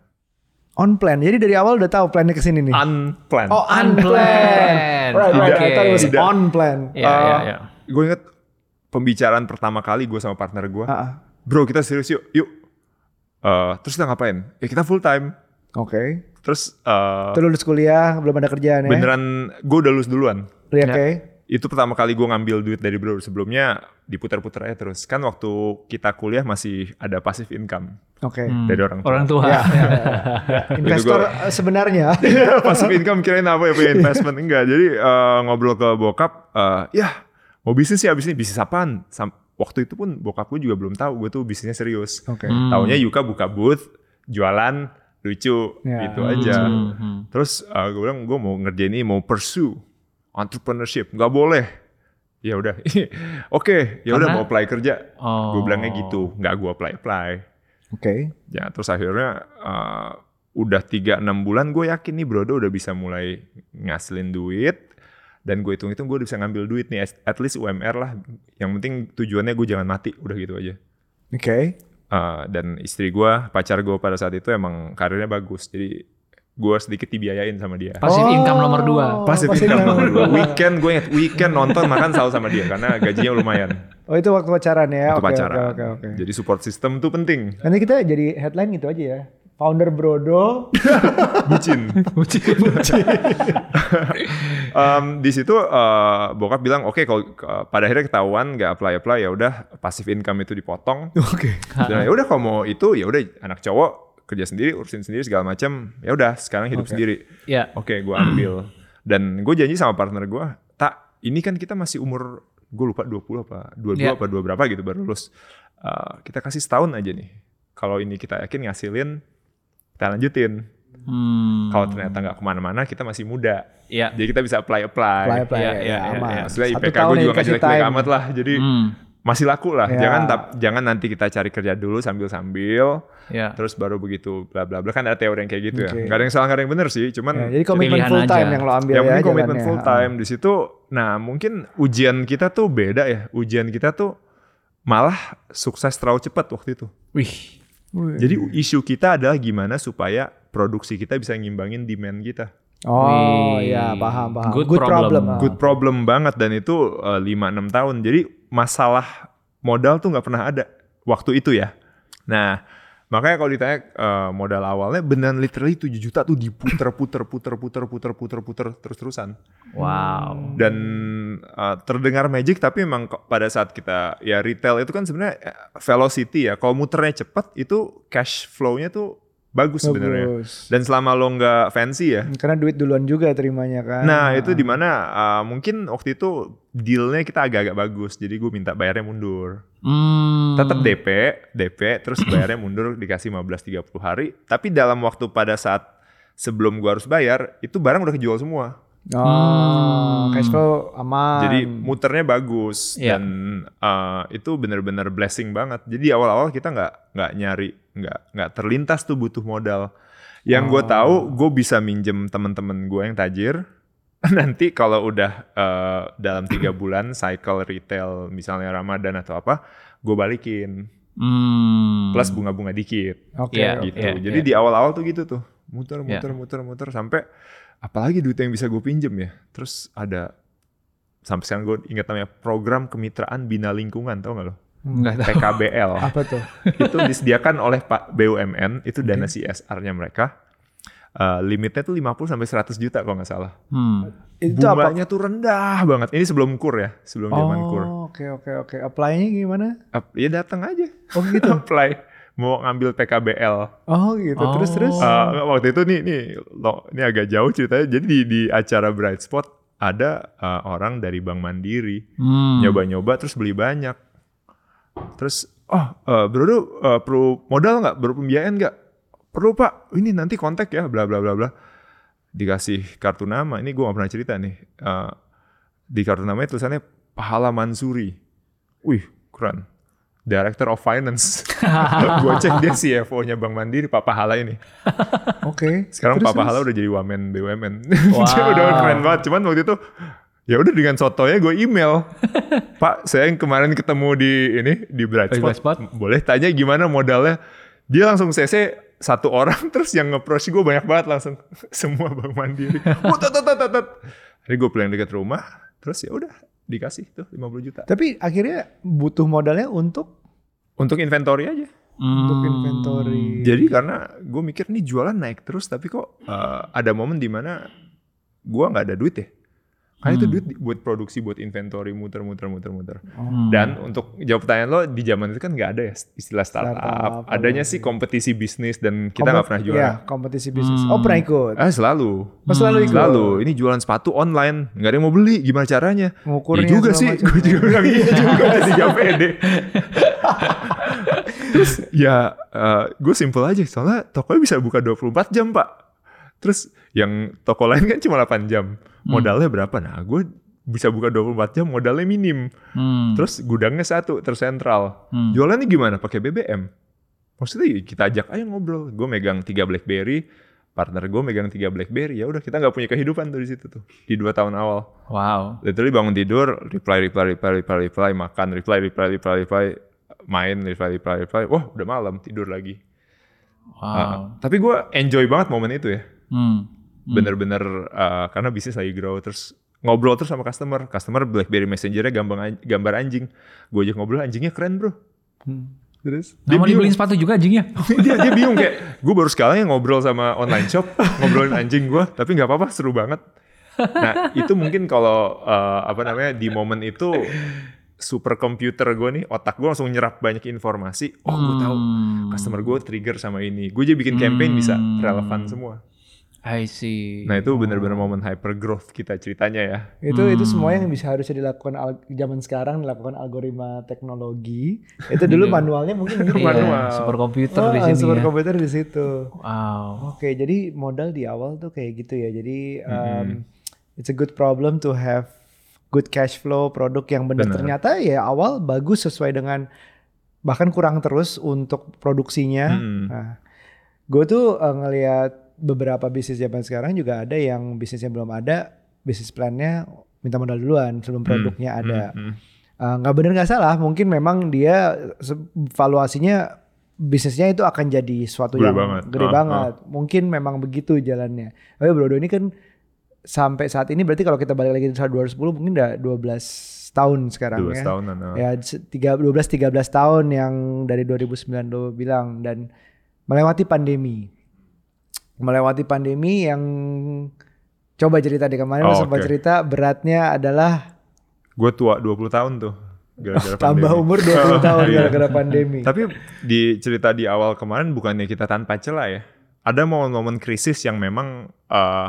on plan jadi dari awal udah tahu plannya ke sini nih Unplanned. oh Unplanned. unplanned right right I Oke. thought it was Tidak. on plan Iya, iya, iya. Gue inget pembicaraan pertama kali gue sama partner gue. Ah, ah. Bro kita serius yuk, yuk. Eh, terus kita ngapain? Ya kita full time. oke Terus eh, Tuh lulus kuliah belum ada kerjaan ya beneran gue udah lulus duluan. Iya, Ya. Itu pertama kali gue ngambil duit dari bro. Sebelumnya diputar-putar aja terus. Kan waktu kita kuliah masih ada passive income oke Hmm. dari orang tua. Orang tua. Ya, ya, ya, ya. investor eh, sebenarnya <laughs> passive income kirain apa ya punya investment enggak. Jadi eh, ngobrol ke bokap, eh, ya mau bisnis sih abis ini bisnis apaan? Sam- waktu itu pun bokap gue juga belum tahu gue tuh bisnisnya serius. oke Hmm. Taunya Yuka buka booth, jualan, lucu, Ya. gitu aja. Hmm, hmm. Terus uh, gue bilang gue mau ngerjain ini, mau pursue entrepreneurship, nggak boleh. Ya udah, <laughs> oke, ya udah mau apply kerja. Oh. Gue bilangnya gitu, nggak gue apply apply. oke Ya terus akhirnya uh, udah 3-6 bulan gue yakin nih Brodo udah bisa mulai ngasilin duit. Dan gue hitung-hitung gue udah bisa ngambil duit nih, at least UMR lah. Yang penting tujuannya gue jangan mati, udah gitu aja. oke Uh, dan istri gue, pacar gue pada saat itu emang karirnya bagus. Jadi gue sedikit dibiayain sama dia. Passive income nomor dua. Passive passive income income nomor dua. Weekend gue inget, weekend nonton makan selalu sama dia karena gajinya lumayan. oh itu waktu pacaran ya oke pacaran. oke oke oke Jadi support system tuh penting. nanti kita jadi headline gitu aja ya founder Brodo <laughs> Bucin. <laughs> Em, di situ eh, bokap bilang oke kalau eh, pada akhirnya ketahuan nggak apply apply ya udah passive income itu dipotong. oke Dan ya udah kalau mau itu ya udah anak cowok kerja sendiri urusin sendiri segala macam ya udah sekarang hidup sendiri. Ya. Oke, gue ambil. Dan gue janji sama partner gue, tak ini kan kita masih umur gue lupa 20 apa 22 Iya. apa 2 berapa gitu baru lulus. Eh, kita kasih setahun aja nih. Kalau ini kita yakin ngasilin, kita lanjutin. Hmm. Kalau ternyata nggak ke mana-mana, kita masih muda. Iya. Jadi kita bisa apply apply. Apply, apply, ya, iya, iya, aman. iya. Maksudnya Satu IPK gue ya juga nggak jelek-jelek amat lah. Jadi Hmm. Masih laku lah. Ya. Jangan tap- jangan nanti kita cari kerja dulu sambil-sambil. Ya. Terus baru begitu bla bla bla kan ada teori yang kayak gitu Oke. ya. Gak ada yang salah gak ada yang bener sih. Cuman Ya, jadi komitmen full time aja. yang lo ambil yang ya penting komitmen full time di situ. Nah mungkin ujian kita tuh beda ya. Ujian kita tuh malah sukses terlalu cepat waktu itu. Wih. Wih. Jadi isu kita adalah gimana supaya produksi kita bisa ngimbangin demand kita. Oh Wih. ya paham paham. Good Good, problem. problem. Good problem banget dan itu 5-6 tahun. Jadi masalah modal tuh nggak pernah ada waktu itu ya. Nah makanya kalau ditanya eh, modal awalnya beneran literally 7 juta tuh diputer puter puter puter puter puter puter terus terusan. Wow. Dan eh, terdengar magic tapi memang pada saat kita ya retail itu kan sebenarnya eh, velocity ya. Kalau muternya cepat itu cash flow-nya tuh bagus sebenarnya. Dan selama lo nggak fancy ya, Karena duit duluan juga terimanya kan. Nah itu di mana uh, mungkin waktu itu dealnya kita agak-agak bagus, jadi gue minta bayarnya mundur. Hmm. Tetap DP, DP, terus bayarnya mundur dikasih 15-30 hari. Tapi dalam waktu pada saat sebelum gue harus bayar, itu barang udah kejual semua. Oh, cash flow aman. Jadi muternya bagus Iya. dan uh, itu bener-bener blessing banget. Jadi awal-awal kita nggak nggak nyari, nggak nggak terlintas tuh butuh modal. Yang gue tahu, gue bisa minjem temen-temen gue yang tajir. <laughs> Nanti kalau udah uh, dalam tiga <clears throat> bulan cycle retail, misalnya Ramadan atau apa, gue balikin Hmm. plus bunga-bunga dikit Oke. Iya, oke. gitu. iya, Jadi iya. di awal-awal tuh gitu tuh, muter, Iya. muter sampai apalagi duit yang bisa gue pinjem ya. Terus ada sampai sekarang gue ingat namanya program kemitraan bina lingkungan, tau gak lo? Enggak tahu. PKBL. <laughs> Apa tuh? itu disediakan oleh Pak BUMN, itu dana CSR-nya mereka. Eh, limitnya tuh 50 sampai 100 juta kalau nggak salah. Hmm. Itu apa? Bunganya tuh rendah banget. Ini sebelum kur ya, sebelum zaman kur. Oh, oke oke oke. Apply-nya gimana? Ap- Ya datang aja. Oh gitu. <laughs> Apply mau ngambil PKBL. Oh gitu. Terus Oh. terus. Eh, nggak, waktu itu nih nih lo ini agak jauh ceritanya. Jadi di, di acara Bright Spot ada eh, orang dari Bank Mandiri Hmm. nyoba-nyoba terus beli banyak. Terus oh eh, bro eh, perlu modal nggak? Perlu pembiayaan nggak? Perlu pak. Ini nanti kontak ya. Bla bla bla bla. Dikasih kartu nama. Ini gue gak pernah cerita nih. Eh, di kartu namanya tulisannya Pahala Mansuri. Wih keren. Director of Finance. <laughs> <laughs> gue cek dia CFO-nya Bank Mandiri, Pak Pahala ini. Oke. Sekarang Terus, Pak Pahala udah jadi wamen BUMN. <laughs> Wow. udah keren banget. Cuman waktu itu ya udah dengan sotonya gue email. Pak, saya yang kemarin ketemu di ini di Bright Di Spot. Bright Spot. Boleh tanya gimana modalnya? Dia langsung CC satu orang terus yang nge-approach gue banyak banget langsung semua Bank Mandiri. Tat, tat, tat, tat, tat. Jadi gue pulang dekat rumah, terus ya udah dikasih tuh 50 juta. Tapi akhirnya butuh modalnya untuk Untuk inventory aja. untuk Hmm. inventory. Jadi karena gue mikir nih jualan naik terus tapi kok uh, ada momen di mana gue nggak ada duit ya. Karena itu Hmm. duit di- buat produksi, buat inventory, muter, muter, muter, muter. Hmm. Dan untuk jawab pertanyaan lo, di zaman itu kan nggak ada ya istilah startup. Startup, Adanya sih gitu. kompetisi bisnis dan kita nggak pernah juara. Iya, kompetisi bisnis. Hmm. Oh pernah ikut. Ah selalu. Oh, selalu ikut. Selalu. Ini jualan sepatu online, nggak ada yang mau beli. Gimana caranya? Ngukurnya ya juga sih. Gue juga bilang iya juga <laughs> jadi gak pede. Terus ya gue simple aja. Soalnya tokonya bisa buka 24 jam pak. Terus yang toko lain kan cuma 8 jam. Modalnya berapa? Nah gue bisa buka 24 jam modalnya minim. Hmm. Terus gudangnya satu tersentral. Hmm. Jualannya gimana? Pakai BBM. Maksudnya ya kita ajak aja ngobrol. Gue megang tiga BlackBerry, partner gue megang tiga BlackBerry. Ya udah kita nggak punya kehidupan tuh di situ tuh di dua tahun awal. Wow. Literally bangun tidur, reply, reply, reply, reply, reply, makan, reply, reply, reply, reply, main, reply, reply, reply. Wah udah malam tidur lagi. Wow. Uh, tapi gue enjoy banget momen itu ya. Hmm. Bener-bener uh, karena bisnis lagi grow terus ngobrol terus sama customer. Customer BlackBerry Messenger-nya gambar, gambar anjing. Gue ajak ngobrol anjingnya keren bro. Hmm. Terus? Nah, mau bingung. dibeliin sepatu juga anjingnya. <laughs> dia dia bingung kayak gue baru sekali ngobrol sama online shop ngobrolin anjing gue tapi nggak apa-apa seru banget nah itu mungkin kalau eh, apa namanya di momen itu super komputer gue nih otak gue langsung nyerap banyak informasi oh gue tahu Hmm. customer gue trigger sama ini gue jadi bikin campaign bisa Hmm. relevan semua I see. Nah itu benar-benar momen hyper growth kita ceritanya ya. Itu itu Hmm. semua yang bisa harusnya dilakukan al- zaman sekarang dilakukan algoritma teknologi. Itu <laughs> dulu manualnya mungkin gitu. Iya, manual. super komputer Oh, di sini super ya. komputer di situ. Wow. Oke, jadi modal di awal tuh kayak gitu ya. Jadi um, it's a good problem to have good cash flow produk yang benar ternyata ya awal bagus sesuai dengan bahkan kurang terus untuk produksinya. Mm-mm. Nah, gue tuh uh, ngelihat beberapa bisnis zaman sekarang juga ada yang bisnisnya belum ada, bisnis plannya minta modal duluan sebelum produknya ada. Hmm, hmm. Uh, nggak bener nggak salah, mungkin memang dia valuasinya bisnisnya itu akan jadi suatu Gede yang banget. gede Ah, banget. Mungkin memang begitu jalannya. Tapi Brodo ini kan sampai saat ini berarti kalau kita balik lagi tahun 2010 mungkin udah 12 tahun sekarang 12 ya. tahunan. ah. Ya se- tiga 12 13 tahun yang dari 2009 lo bilang dan melewati pandemi. Melewati pandemi yang coba cerita di kemarin lo Oh, sempat oke. cerita beratnya adalah Gue tua 20 tahun tuh. Gara-gara <laughs> tambah pandemi. umur 20 <laughs> tahun Iya. gara-gara pandemi. Tapi di cerita di awal kemarin bukannya kita tanpa celah ya. Ada momen-momen krisis yang memang eh,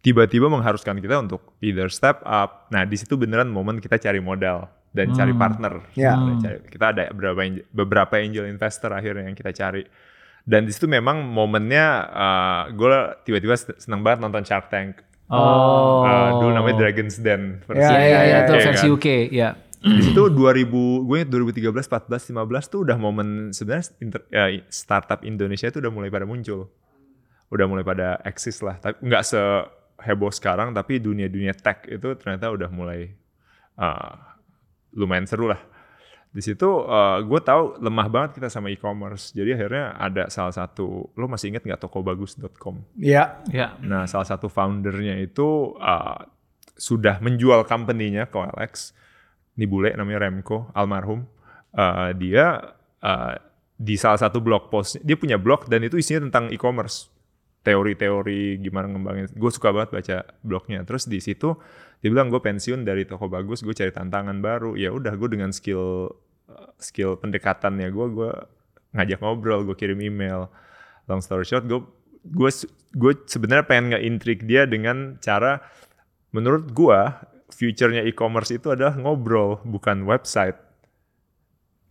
tiba-tiba mengharuskan kita untuk either step up. Nah di situ beneran momen kita cari modal dan cari partner. Ya. Kita cari- Kita ada beberapa angel- beberapa angel investor akhirnya yang kita cari. Dan di situ memang momennya gue tiba-tiba seneng banget nonton Shark Tank. Oh. Eh, dulu namanya Dragon's Den. versi Ya, iya, iya, itu UK, versi kan. UK, ya. di situ 2000 gue ingat 2013 14 15 tuh udah momen sebenarnya ya, startup Indonesia itu udah mulai pada muncul udah mulai pada eksis lah tapi nggak seheboh sekarang tapi dunia-dunia tech itu ternyata udah mulai uh, lumayan seru lah di situ uh, gue tahu lemah banget kita sama e-commerce jadi akhirnya ada salah satu lo masih inget nggak tokobagus.com Ya, Ya. Nah, salah satu foundernya itu uh, sudah menjual company-nya ke OLX. Ini bule namanya Remco, almarhum. Uh, dia uh, di salah satu blog post, dia punya blog dan itu isinya tentang e-commerce. Teori-teori gimana ngembangin. Gue suka banget baca blognya. Terus di situ dia bilang gue pensiun dari toko bagus, gue cari tantangan baru. Ya udah, gue dengan skill uh, skill pendekatannya gue, gue ngajak ngobrol, gue kirim email. Long story short, gue gue gue sebenarnya pengen nge-intrigue dia dengan cara menurut gue future-nya e-commerce itu adalah ngobrol bukan website.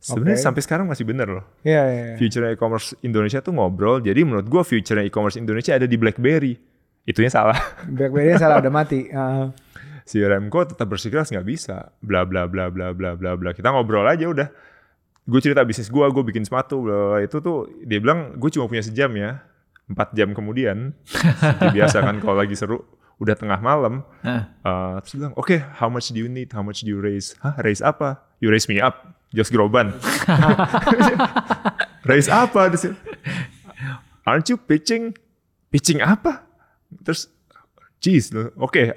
Sebenarnya Oke. sampai sekarang masih bener loh. ya, ya. ya. Future e-commerce Indonesia tuh ngobrol. Jadi menurut gue future e-commerce Indonesia ada di BlackBerry. Itunya salah. <laughs> BlackBerry salah udah mati. Ah. si Remco tetap bersikeras nggak bisa. Bla bla bla bla bla bla bla. Kita ngobrol aja udah. Gue cerita bisnis gue, gue bikin sepatu. Bla, bla. Itu tuh dia bilang gue cuma punya sejam ya. Empat jam kemudian. <laughs> Biasa kan kalau lagi seru. Udah tengah malam. Hah. Uh, terus dia bilang, oke, how much do you need? How much do you raise? Hah, raise apa? You raise me up. Josh Groban. <laughs> raise apa? Terus, dia, Aren't you pitching? Pitching apa? Terus, jeez, oke.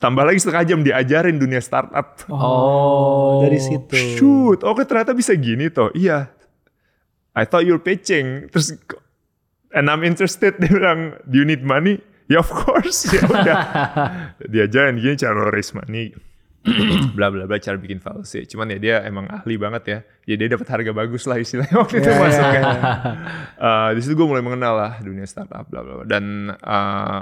Tambah lagi setengah jam diajarin dunia startup. Oh. dari situ. Shoot, oke ternyata bisa gini toh. Iya. I thought you're pitching. Terus, and I'm interested. <laughs> Dia bilang, do you need money? Ya of course. <laughs> Ya udah. Diajarin gini cara raise money. <clears throat> bla bla bla cara bikin fallacy. Cuman ya dia emang ahli banget ya. Ya dia dapat harga bagus lah istilahnya <laughs> waktu itu Ya, ya, masuknya. ya. Eh, di situ gue mulai mengenal lah dunia startup bla bla bla. Dan eh,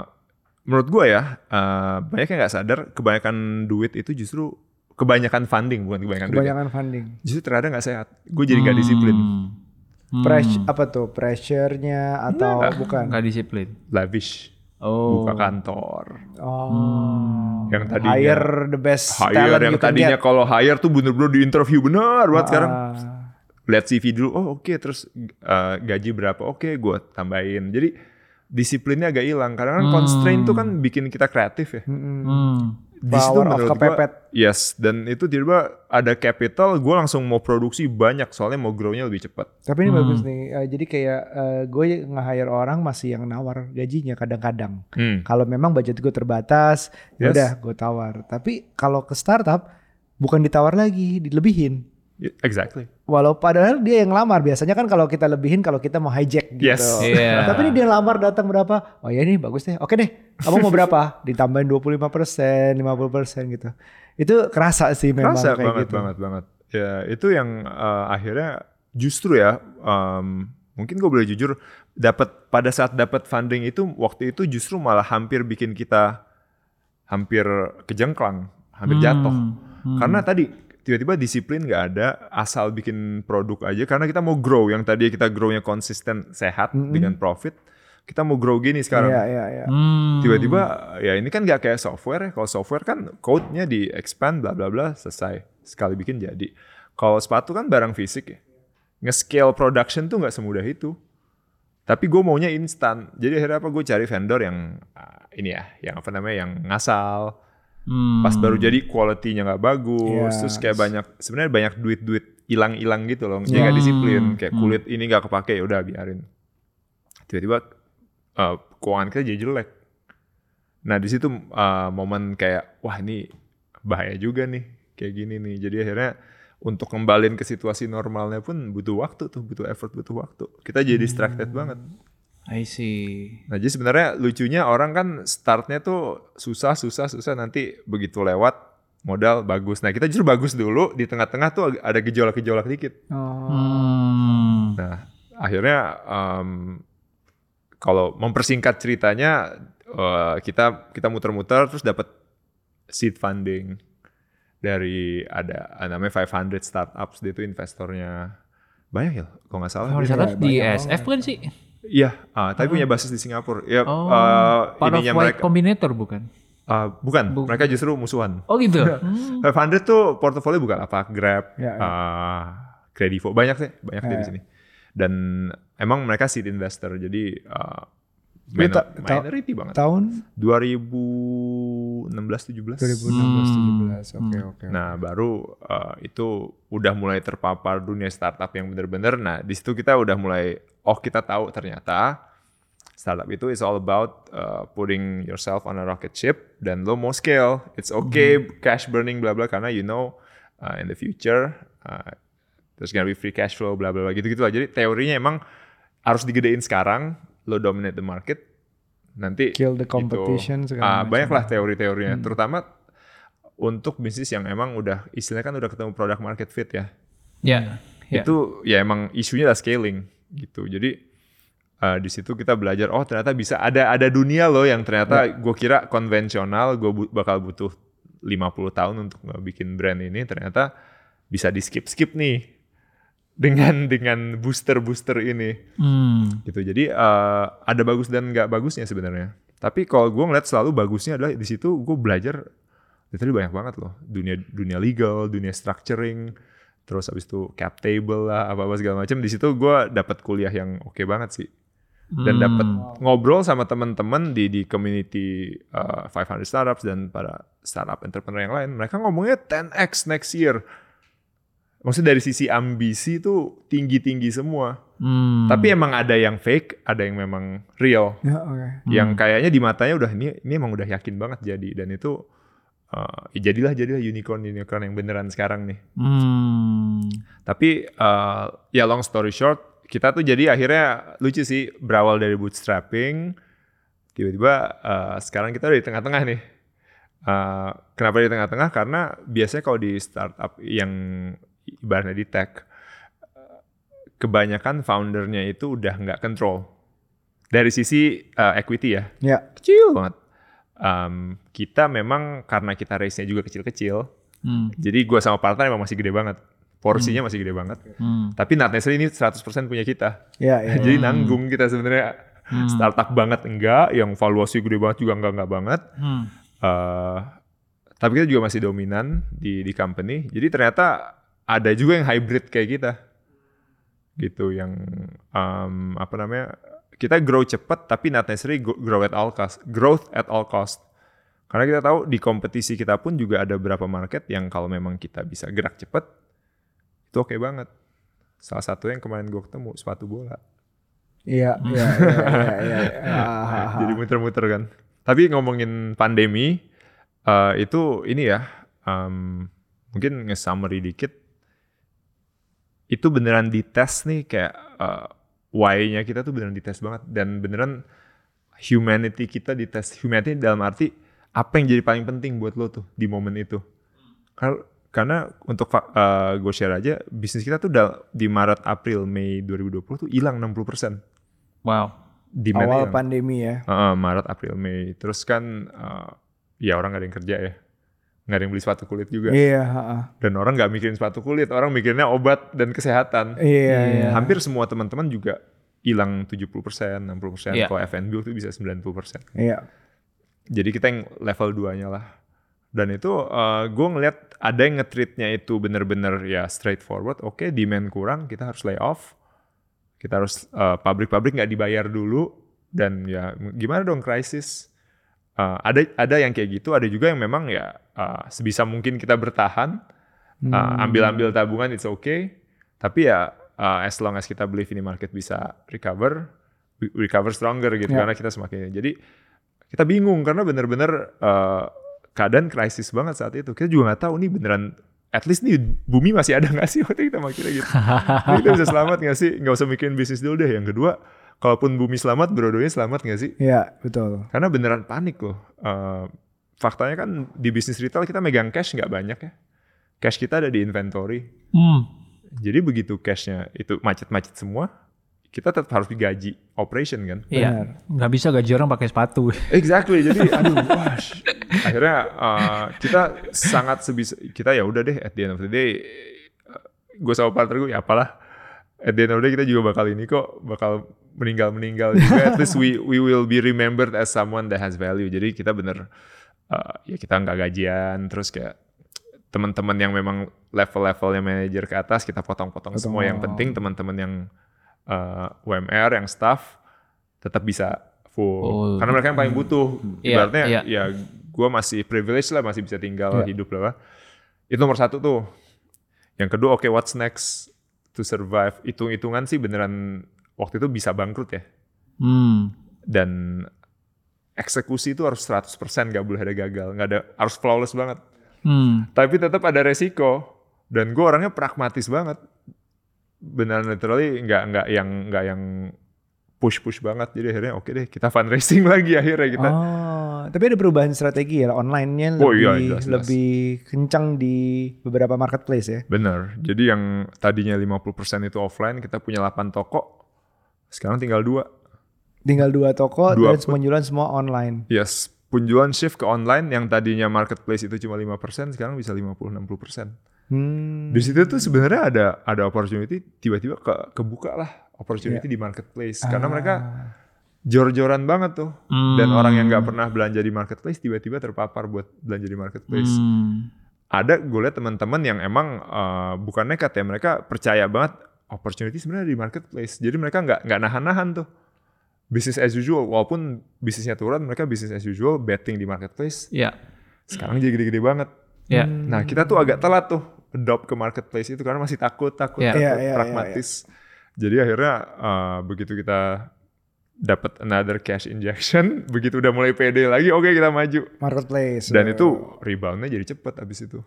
menurut gue ya eh, banyak yang nggak sadar kebanyakan duit itu justru kebanyakan funding bukan kebanyakan, duit. ya. Kebanyakan funding. Justru terkadang nggak sehat. Gue jadi nggak disiplin. Hmm. Pressure apa tuh? Pressure-nya atau bukan? Nggak disiplin. Lavish. Oh. Buka kantor. Oh. Yang tadinya Hire the best hire talent yang you can tadinya get. kalau hire tuh bener-bener di interview bener banget sekarang. Ah. Lihat CV dulu, oh oke terus eh, gaji berapa? Oke, gue tambahin. Jadi disiplinnya agak hilang karena kan constraint tuh kan bikin kita kreatif ya. Hmm. Di situ Power menurut gua, kepepet. yes, dan itu tiba-tiba ada capital, gue langsung mau produksi banyak soalnya mau grow-nya lebih cepat. Tapi ini bagus nih. eh, jadi kayak eh, gue nge-hire orang masih yang nawar gajinya kadang-kadang. Hmm. Kalau memang budget gue terbatas, ya Yes. udah gue tawar. Tapi kalau ke startup bukan ditawar lagi, dilebihin. Yeah, Exactly. Walau padahal dia yang lamar. Biasanya kan kalau kita lebihin kalau kita mau hijack gitu. Yes. Iya. Tapi ini dia lamar datang berapa? Oh ya ini bagus deh. Oke deh. Kamu mau berapa? <laughs> Ditambahin 25%, 50% gitu. Itu kerasa sih memang Kerasa kayak banget gitu. banget banget. Ya itu yang eh, akhirnya justru ya em, mungkin gue boleh jujur dapat pada saat dapat funding itu waktu itu justru malah hampir bikin kita hampir kejengklang hampir Hmm, jatuh hmm. karena tadi tiba-tiba disiplin nggak ada asal bikin produk aja. Karena kita mau grow yang tadi kita grownya konsisten sehat Mm-mm. dengan profit kita mau grow gini sekarang. Iya, iya, iya. Hmm. tiba-tiba ya ini kan nggak kayak software ya. Kalau software kan code-nya di expand bla bla bla selesai. Sekali bikin jadi. Kalau sepatu kan barang fisik ya. Nge-scale production tuh nggak semudah itu. Tapi gue maunya instan. Jadi akhirnya apa? Gue cari vendor yang ah, ini ya yang apa namanya yang ngasal Hmm. pas baru jadi quality-nya nggak bagus Yes. terus kayak banyak sebenarnya banyak duit-duit hilang-hilang gitu loh dia nggak Hmm. disiplin kayak Hmm. kulit ini nggak kepake ya udah biarin tiba-tiba eh, keuangan kita jadi jelek nah di situ eh, momen kayak wah ini bahaya juga nih kayak gini nih jadi akhirnya untuk kembaliin ke situasi normalnya pun butuh waktu tuh butuh effort butuh waktu kita jadi distracted banget I see. Nah jadi sebenarnya lucunya orang kan startnya tuh susah, susah, susah nanti begitu lewat modal bagus. Nah kita justru bagus dulu di tengah-tengah tuh ada gejolak-gejolak dikit. Oh. Hmm. Nah akhirnya em, kalau mempersingkat ceritanya eh, kita kita muter-muter terus dapat seed funding dari ada namanya 500 startups dia itu investornya banyak ya kalau nggak salah. Kalau di dia. startup di SF bukan sih? Iya, ah, tapi punya basis di Singapura. Ya, Oh, eh, part of ininya Y mereka. Combinator bukan? Ah, bukan, Bu- mereka justru musuhan. Oh gitu. Hmm. 500 tuh portofolio bukan apa Grab, Ya, ya. ah, Kredivo, banyak sih, banyak Ya, di ya. sini. Dan emang mereka seed investor, jadi Lu minor- ta- ta- minority banget. Tahun 2016-17. 2016 17. Oke, oke. Nah baru ah, itu udah mulai terpapar dunia startup yang bener-bener. Nah di situ kita udah mulai, oh kita tahu ternyata startup itu is all about uh, putting yourself on a rocket ship dan lo mau scale. It's okay cash burning bla bla karena you know uh, in the future uh, there's gonna be free cash flow bla bla bla gitu-gitu lah. Jadi teorinya emang harus digedein sekarang, lo dominate the market. Nanti Kill the gitu. competition, segala Ah, macam. banyak lah teori-teorinya, terutama untuk bisnis yang emang udah istilahnya kan udah ketemu product market fit ya Ya. ya. itu ya emang isunya lah scaling gitu. Jadi eh, di situ kita belajar oh ternyata bisa ada ada dunia loh yang ternyata gue kira konvensional gue bu- bakal butuh 50 tahun untuk bikin brand ini ternyata bisa di skip skip nih dengan dengan booster booster ini Hmm. gitu. Jadi eh, ada bagus dan nggak bagusnya sebenarnya. Tapi kalau gue ngeliat selalu bagusnya adalah di situ gue belajar literally banyak banget loh dunia dunia legal, dunia structuring, terus habis itu cap table lah apa apa segala macam. Di situ gue dapat kuliah yang oke banget sih dan dapat ngobrol sama teman-teman di di community uh, 500 startups dan para startup entrepreneur yang lain. Mereka ngomongnya 10x next year. Maksudnya dari sisi ambisi itu tinggi-tinggi semua. Hmm. Tapi emang ada yang fake, ada yang memang real. Ya, oke. Yang kayaknya di matanya udah ini ini emang udah yakin banget jadi dan itu uh, ya jadilah jadilah unicorn unicorn yang beneran sekarang nih. Hmm. Tapi uh, ya long story short, kita tuh jadi akhirnya lucu sih berawal dari bootstrapping, tiba-tiba uh, sekarang kita udah di tengah-tengah nih. Uh, kenapa di tengah-tengah? Karena biasanya kalau di startup yang ibaratnya di tech, uh, kebanyakan foundernya itu udah nggak control. Dari sisi uh, equity ya, Ya. kecil banget. Um, kita memang karena kita race-nya juga kecil-kecil, Hmm. jadi gua sama partner emang masih gede banget. Porsinya masih gede banget. Hmm. Tapi not necessarily ini 100% punya kita. Ya, <laughs> ya. Jadi nanggung kita sebenarnya startup banget enggak, yang valuasi gede banget juga enggak enggak banget. Hmm. Eh, tapi kita juga masih dominan di di company. Jadi ternyata ada juga yang hybrid kayak kita. Gitu yang em, apa namanya? Kita grow cepet tapi not necessarily grow at all cost. Growth at all cost. Karena kita tahu di kompetisi kita pun juga ada beberapa market yang kalau memang kita bisa gerak cepet itu oke banget. Salah satu yang kemarin gue ketemu sepatu bola. <laughs> Iya, iya, iya, iya, iya. <laughs> Ah, Jadi muter-muter kan. Tapi ngomongin pandemi eh, itu ini ya em, mungkin nge-summary dikit. Itu beneran dites nih kayak eh, why-nya kita tuh beneran dites banget dan beneran humanity kita dites. Humanity dalam arti apa yang jadi paling penting buat lo tuh di momen itu. Kar- karena untuk uh, gue share aja bisnis kita tuh di Maret April Mei 2020 tuh hilang 60%. Wow. Demand Awal ilang. pandemi ya. Uh, Maret April Mei. Terus kan uh, ya orang gak ada yang kerja ya. Gak ada yang beli sepatu kulit juga. Iya. Uh, dan orang gak mikirin sepatu kulit, orang mikirnya obat dan kesehatan. Iya. iya. Hampir semua teman-teman juga hilang 70%, 60%. Iya. Kalau F&B itu bisa 90%. Iya. Jadi kita yang level 2-nya lah. Dan itu uh, gue ngeliat ada yang ngetreatnya itu bener-bener ya straightforward. Oke, okay, demand kurang, kita harus lay off. Kita harus uh, pabrik-pabrik nggak dibayar dulu. Dan ya gimana dong krisis? Uh, ada ada yang kayak gitu, ada juga yang memang ya uh, sebisa mungkin kita bertahan, uh, ambil-ambil tabungan it's okay. Tapi ya uh, as long as kita believe ini market bisa recover, recover stronger gitu yeah. karena kita semakin jadi kita bingung karena bener-bener uh, keadaan krisis banget saat itu. Kita juga nggak tahu nih beneran at least nih bumi masih ada nggak sih waktu kita makanya gitu. Kita bisa selamat nggak sih? Nggak usah mikirin bisnis dulu deh. Yang kedua, kalaupun bumi selamat, brodonya selamat nggak sih? Iya betul. Karena beneran panik loh. Uh, faktanya kan di bisnis retail kita megang cash nggak banyak ya. Cash kita ada di inventory. Hmm. Jadi begitu cashnya itu macet-macet semua, kita tetap harus digaji operation kan. Iya. Nggak bisa gaji orang pakai sepatu. <laughs> Exactly. Jadi <laughs> aduh, wash. Akhirnya uh, kita sangat sebisa kita ya udah deh at the end of the day uh, gue sama partner gue ya apalah at the end of the day kita juga bakal ini kok bakal meninggal meninggal juga. at least we we will be remembered as someone that has value. Jadi kita bener uh, ya kita nggak gajian terus kayak teman-teman yang memang level-levelnya manajer ke atas kita potong-potong semua yang penting teman-teman yang uh, eh, UMR yang staff tetap bisa full. Oh. Karena mereka yang paling butuh. Yeah, Ibaratnya yeah. ya gue masih privilege lah, masih bisa tinggal yeah. hidup lah. Itu nomor satu tuh. Yang kedua oke okay, what's next to survive. Hitung-hitungan sih beneran waktu itu bisa bangkrut ya. Hmm. Dan eksekusi itu harus 100% gak boleh ada gagal. Gak ada, harus flawless banget. Hmm. Tapi tetap ada resiko. Dan gue orangnya pragmatis banget benar literally nggak nggak yang nggak yang push push banget jadi akhirnya oke okay deh kita fundraising <laughs> lagi akhirnya kita oh tapi ada perubahan strategi ya online-nya lebih oh, iya, jelas, jelas. lebih kencang di beberapa marketplace ya benar jadi yang tadinya 50% itu offline kita punya 8 toko sekarang tinggal dua tinggal dua toko dua dan penjualan semua online yes penjualan shift ke online yang tadinya marketplace itu cuma 5% sekarang bisa 50 60% Hmm. Di situ tuh sebenarnya ada ada opportunity tiba-tiba ke kebuka lah opportunity yeah. di marketplace ah. karena mereka jor-joran banget tuh hmm. dan orang yang nggak pernah belanja di marketplace tiba-tiba terpapar buat belanja di marketplace. Hmm. Ada gue lihat teman-teman yang emang uh, bukan nekat ya mereka percaya banget opportunity sebenarnya di marketplace. Jadi mereka nggak nggak nahan-nahan tuh bisnis as usual walaupun bisnisnya turun mereka bisnis as usual betting di marketplace. Iya. Yeah. Sekarang jadi gede-gede banget. Yeah. Nah kita tuh agak telat tuh adopt ke marketplace itu karena masih takut takut, yeah. takut yeah, yeah, pragmatis. Yeah, yeah. Jadi akhirnya uh, begitu kita dapat another cash injection, <laughs> begitu udah mulai pede lagi, oke okay, kita maju. Marketplace. Dan itu reboundnya jadi cepet abis itu.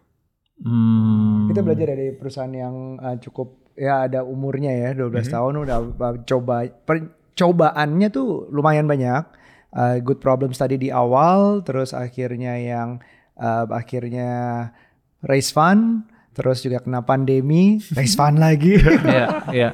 Hmm. Kita belajar dari perusahaan yang uh, cukup ya ada umurnya ya 12 mm -hmm. tahun udah uh, coba percobaannya tuh lumayan banyak. Uh, good problem tadi di awal, terus akhirnya yang uh, akhirnya raise fund, terus juga kena pandemi, <laughs> raise fund lagi. <laughs> Iya, iya.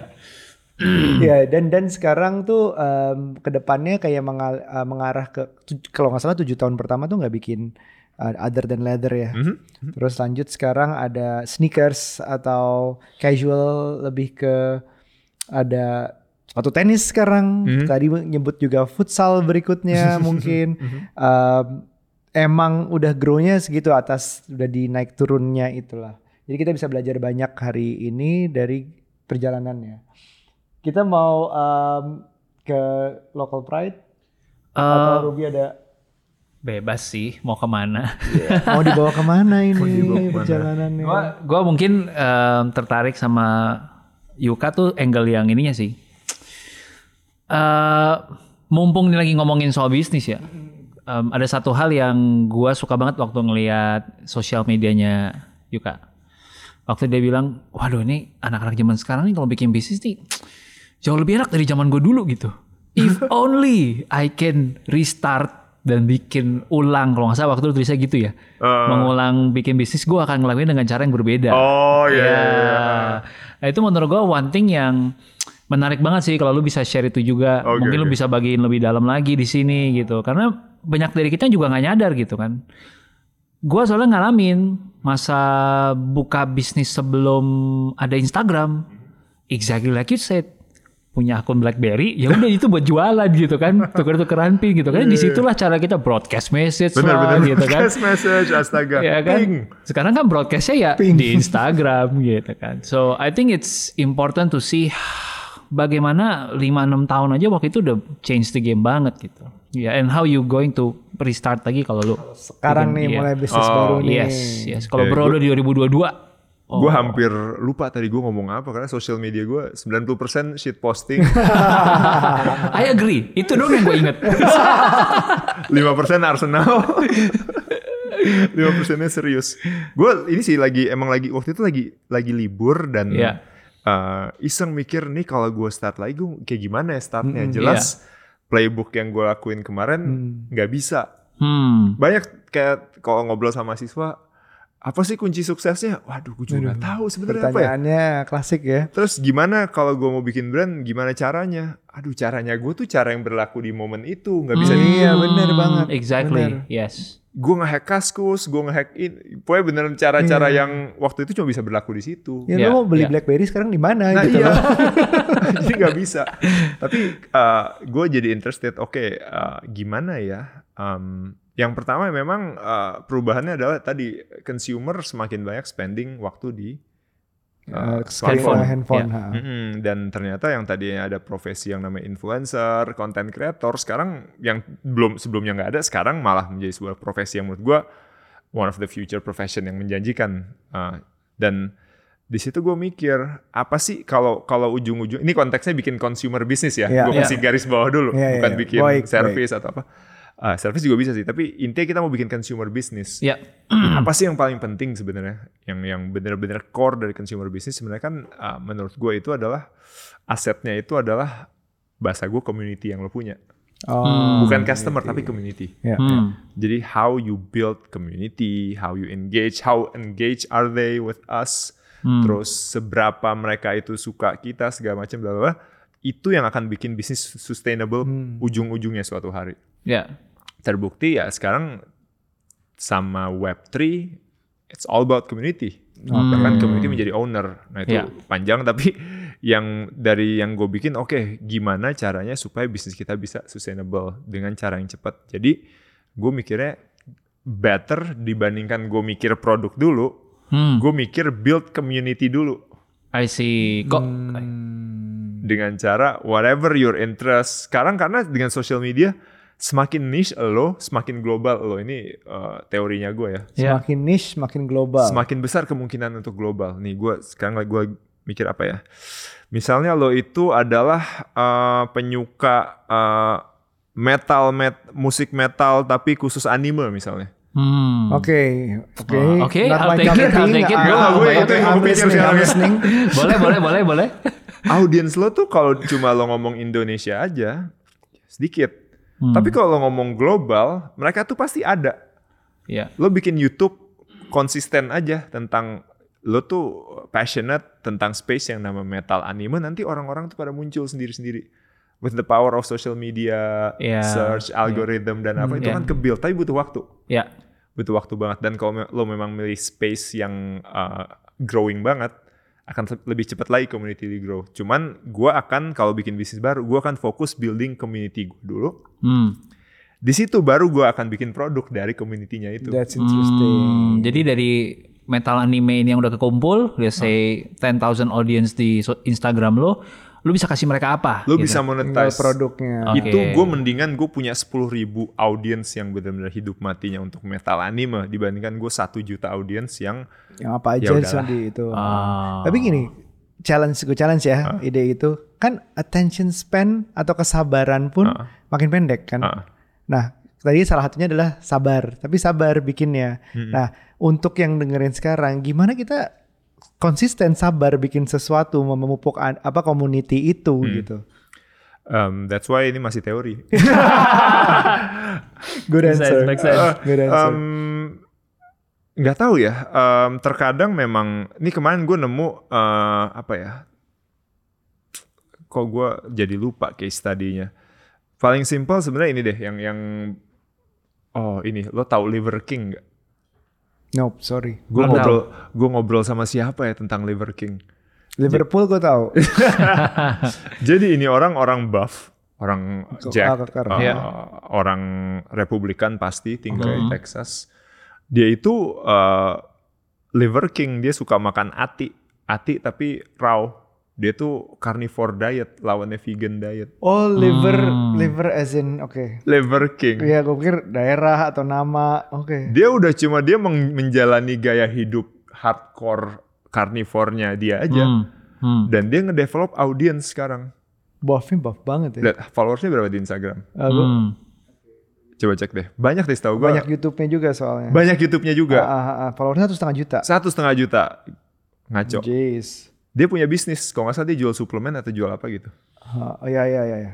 <clears throat> ya dan dan sekarang tuh um, ke depannya kayak mengal, uh, mengarah ke kalau nggak salah tujuh tahun pertama tuh nggak bikin uh, other than leather ya. Mm -hmm. Terus lanjut sekarang ada sneakers atau casual lebih ke ada sepatu tenis sekarang. Mm -hmm. Tadi nyebut juga futsal berikutnya <laughs> mungkin. Mm -hmm. uh, emang udah grow-nya segitu atas udah dinaik turunnya itulah. Jadi kita bisa belajar banyak hari ini dari perjalanannya. Kita mau um, ke local pride uh, atau Ruby ada bebas sih mau ke mana? Yeah. <laughs> mau dibawa ke mana ini dibawa perjalanannya? Gua, gua mungkin um, tertarik sama Yuka tuh angle yang ininya sih. Uh, mumpung ini lagi ngomongin soal bisnis ya um, ada satu hal yang gua suka banget waktu ngelihat sosial medianya Yuka. Waktu dia bilang, waduh ini anak-anak zaman sekarang nih kalau bikin bisnis nih jauh lebih enak dari zaman gue dulu gitu. If <laughs> only I can restart dan bikin ulang kalau nggak salah waktu itu tulisnya gitu ya. Uh. Mengulang bikin bisnis gue akan ngelakuin dengan cara yang berbeda. Oh iya. Ya. iya, iya. Nah, itu menurut gue one thing yang menarik banget sih kalau lu bisa share itu juga. Oke, Mungkin lu oke. bisa bagiin lebih dalam lagi di sini gitu. Karena banyak dari kita juga nggak nyadar gitu kan. Gua soalnya ngalamin masa buka bisnis sebelum ada Instagram. Exactly like you said. Punya akun BlackBerry, ya udah itu buat jualan gitu kan, tuker-tukeran pin gitu kan. Di situlah cara kita broadcast message Bener lah bener. gitu kan. Broadcast message astaga. Ya kan? Ping. Sekarang kan broadcastnya ya di Instagram gitu kan. So I think it's important to see bagaimana 5-6 tahun aja waktu itu udah change the game banget gitu. Ya, and how you going to restart lagi kalau lu Sekarang nih Iya. mulai bisnis Oh, baru nih. Yes, yes. Kalau Ya, bro udah di 2022. Oh. Gue hampir lupa tadi gue ngomong apa karena social media gue 90% shit posting, <laughs> I agree. Itu dong yang gue inget. 5% Arsenal. <laughs> 5 persennya serius. Gue ini sih lagi emang lagi waktu itu lagi lagi libur dan Iya. eh, iseng mikir nih kalau gue start lagi gue kayak gimana ya startnya. Mm, Jelas playbook yang gue lakuin kemarin nggak bisa. Hmm. Banyak kayak kalau ngobrol sama siswa apa sih kunci suksesnya? Waduh, gue juga nggak tahu sebenarnya apa ya. Pertanyaannya klasik ya. Terus gimana kalau gue mau bikin brand, gimana caranya? Aduh, caranya gue tuh cara yang berlaku di momen itu, nggak bisa Hmm, di. Iya, bener banget. Exactly. Bener. Yes. Gue ngehack kaskus, gue ngehack in, pokoknya beneran cara-cara Iya. yang waktu itu cuma bisa berlaku di situ. Ya, Iya, lu mau beli iya. BlackBerry sekarang di mana Nah gitu iya, <laughs> jadi nggak bisa. Tapi gue jadi interested. Oke, uh, gimana ya? Um, yang pertama memang uh, perubahannya adalah tadi consumer semakin banyak spending waktu di uh, handphone. handphone. Iya. ha. Mm-mm, dan ternyata yang tadinya ada profesi yang namanya influencer, content creator, sekarang yang belum sebelumnya nggak ada, sekarang malah menjadi sebuah profesi yang menurut gua one of the future profession yang menjanjikan. Uh, dan di situ gue mikir apa sih kalau kalau ujung-ujung ini konteksnya bikin consumer business ya, Iya. gue Iya. kasih garis bawah dulu, Iya, bukan iya. bikin Baik, service atau apa. Ah, service juga bisa sih, tapi intinya kita mau bikin consumer business Ya. <clears throat> apa sih yang paling penting sebenarnya yang yang benar-benar core dari consumer business sebenarnya kan uh, menurut gue itu adalah asetnya itu adalah bahasa gue community yang lo punya Oh, Hmm. bukan customer tapi community ya. Hmm. jadi how you build community how you engage how engage are they with us Hmm. terus seberapa mereka itu suka kita segala macam bla bla bla. itu yang akan bikin bisnis sustainable Hmm. ujung-ujungnya suatu hari Ya. Terbukti ya sekarang sama Web3 it's all about community. Bahkan community menjadi owner. Nah itu Ya. panjang tapi <laughs> yang dari yang gue bikin oke gimana caranya supaya bisnis kita bisa sustainable dengan cara yang cepat. Jadi gue mikirnya better dibandingkan gue mikir produk dulu, Hmm. gue mikir build community dulu I see. Kok Hmm. dengan cara whatever your interest. Sekarang karena dengan social media semakin niche lo, semakin global lo. Ini uh, teorinya gue ya. Ya. Semakin niche, semakin global. Semakin besar kemungkinan untuk global. Nih gue sekarang lagi gue mikir apa ya? Misalnya lo itu adalah uh, penyuka uh, metal, met, musik metal tapi khusus anime misalnya. Hmm. Oke, oke. Oh, oke, Not I'll my take cup it, of I'll take it. Gue oke, itu yang gue pikir sekarang <laughs> boleh, boleh, boleh, boleh. Audiens lo tuh kalau cuma lo ngomong Indonesia aja sedikit. Hmm. Tapi kalau lo ngomong global, mereka tuh pasti ada. Ya. lo bikin YouTube konsisten aja tentang lo tuh passionate tentang space yang nama metal anime nanti orang-orang tuh pada muncul sendiri-sendiri with the power of social media Iya, search algorithm dan apa itu iya. kan ke build tapi butuh waktu Ya. butuh waktu banget dan kalau lo memang milih space yang uh, growing banget akan lebih cepat lagi community di grow cuman gua akan kalau bikin bisnis baru gua akan fokus building community gue dulu Hmm. di situ baru gua akan bikin produk dari community-nya itu That's interesting. Hmm, jadi dari metal anime ini yang udah kekumpul, let's say 10,000 audience di Instagram lo, lo bisa kasih mereka apa? lo gitu? bisa Tinggal monetize produknya. Oke. itu gue mendingan gue punya 10.000 ribu audiens yang benar-benar hidup matinya untuk metal anime dibandingkan gue satu juta audiens yang Yang apa Ya aja udahlah. di itu. Ah. Tapi gini, challenge gue challenge ya ide itu kan attention span atau kesabaran pun Ah. makin pendek kan. Ah. Nah tadi salah satunya adalah sabar, tapi sabar bikinnya. Nah untuk yang dengerin sekarang, gimana kita konsisten sabar bikin sesuatu memupuk an- apa community itu Hmm. gitu. Um, that's why ini masih teori. <laughs> Good answer. make sense. Good answer. Um, nggak tahu ya. Um, terkadang memang ini kemarin gue nemu uh, apa ya? Kok gue jadi lupa case study-nya. Paling simpel sebenarnya ini deh yang yang oh ini lo tahu Liver King nggak? Nope, sorry. Gue ngobrol gue ngobrol sama siapa ya tentang Liver King. Liverpool gue tahu. <laughs> Jadi ini orang orang buff, orang Jack, uh, Iya. orang Republikan pasti tinggal di Texas. Dia itu uh, Liver King, dia suka makan ati, ati tapi raw. Dia tuh carnivore diet, lawannya vegan diet. Oh, liver, Hmm. liver as in, oke. Liver King. Iya, gue pikir daerah atau nama, oke. Dia udah cuma dia menjalani gaya hidup hardcore carnivore-nya dia aja. Hmm. Hmm. Dan dia ngedevelop audience sekarang. Buffnya buff banget ya. Lihat followersnya berapa di Instagram? Ah, gua- Hmm. Coba cek deh. Banyak deh setahu gue. banyak YouTube-nya juga soalnya. Banyak YouTube-nya juga. Ah, ah, ah. Followersnya satu setengah juta. Satu setengah juta. Ngaco. Jeez. Dia punya bisnis. Kalau nggak salah dia jual suplemen atau jual apa gitu. Oh, iya, iya, iya, iya.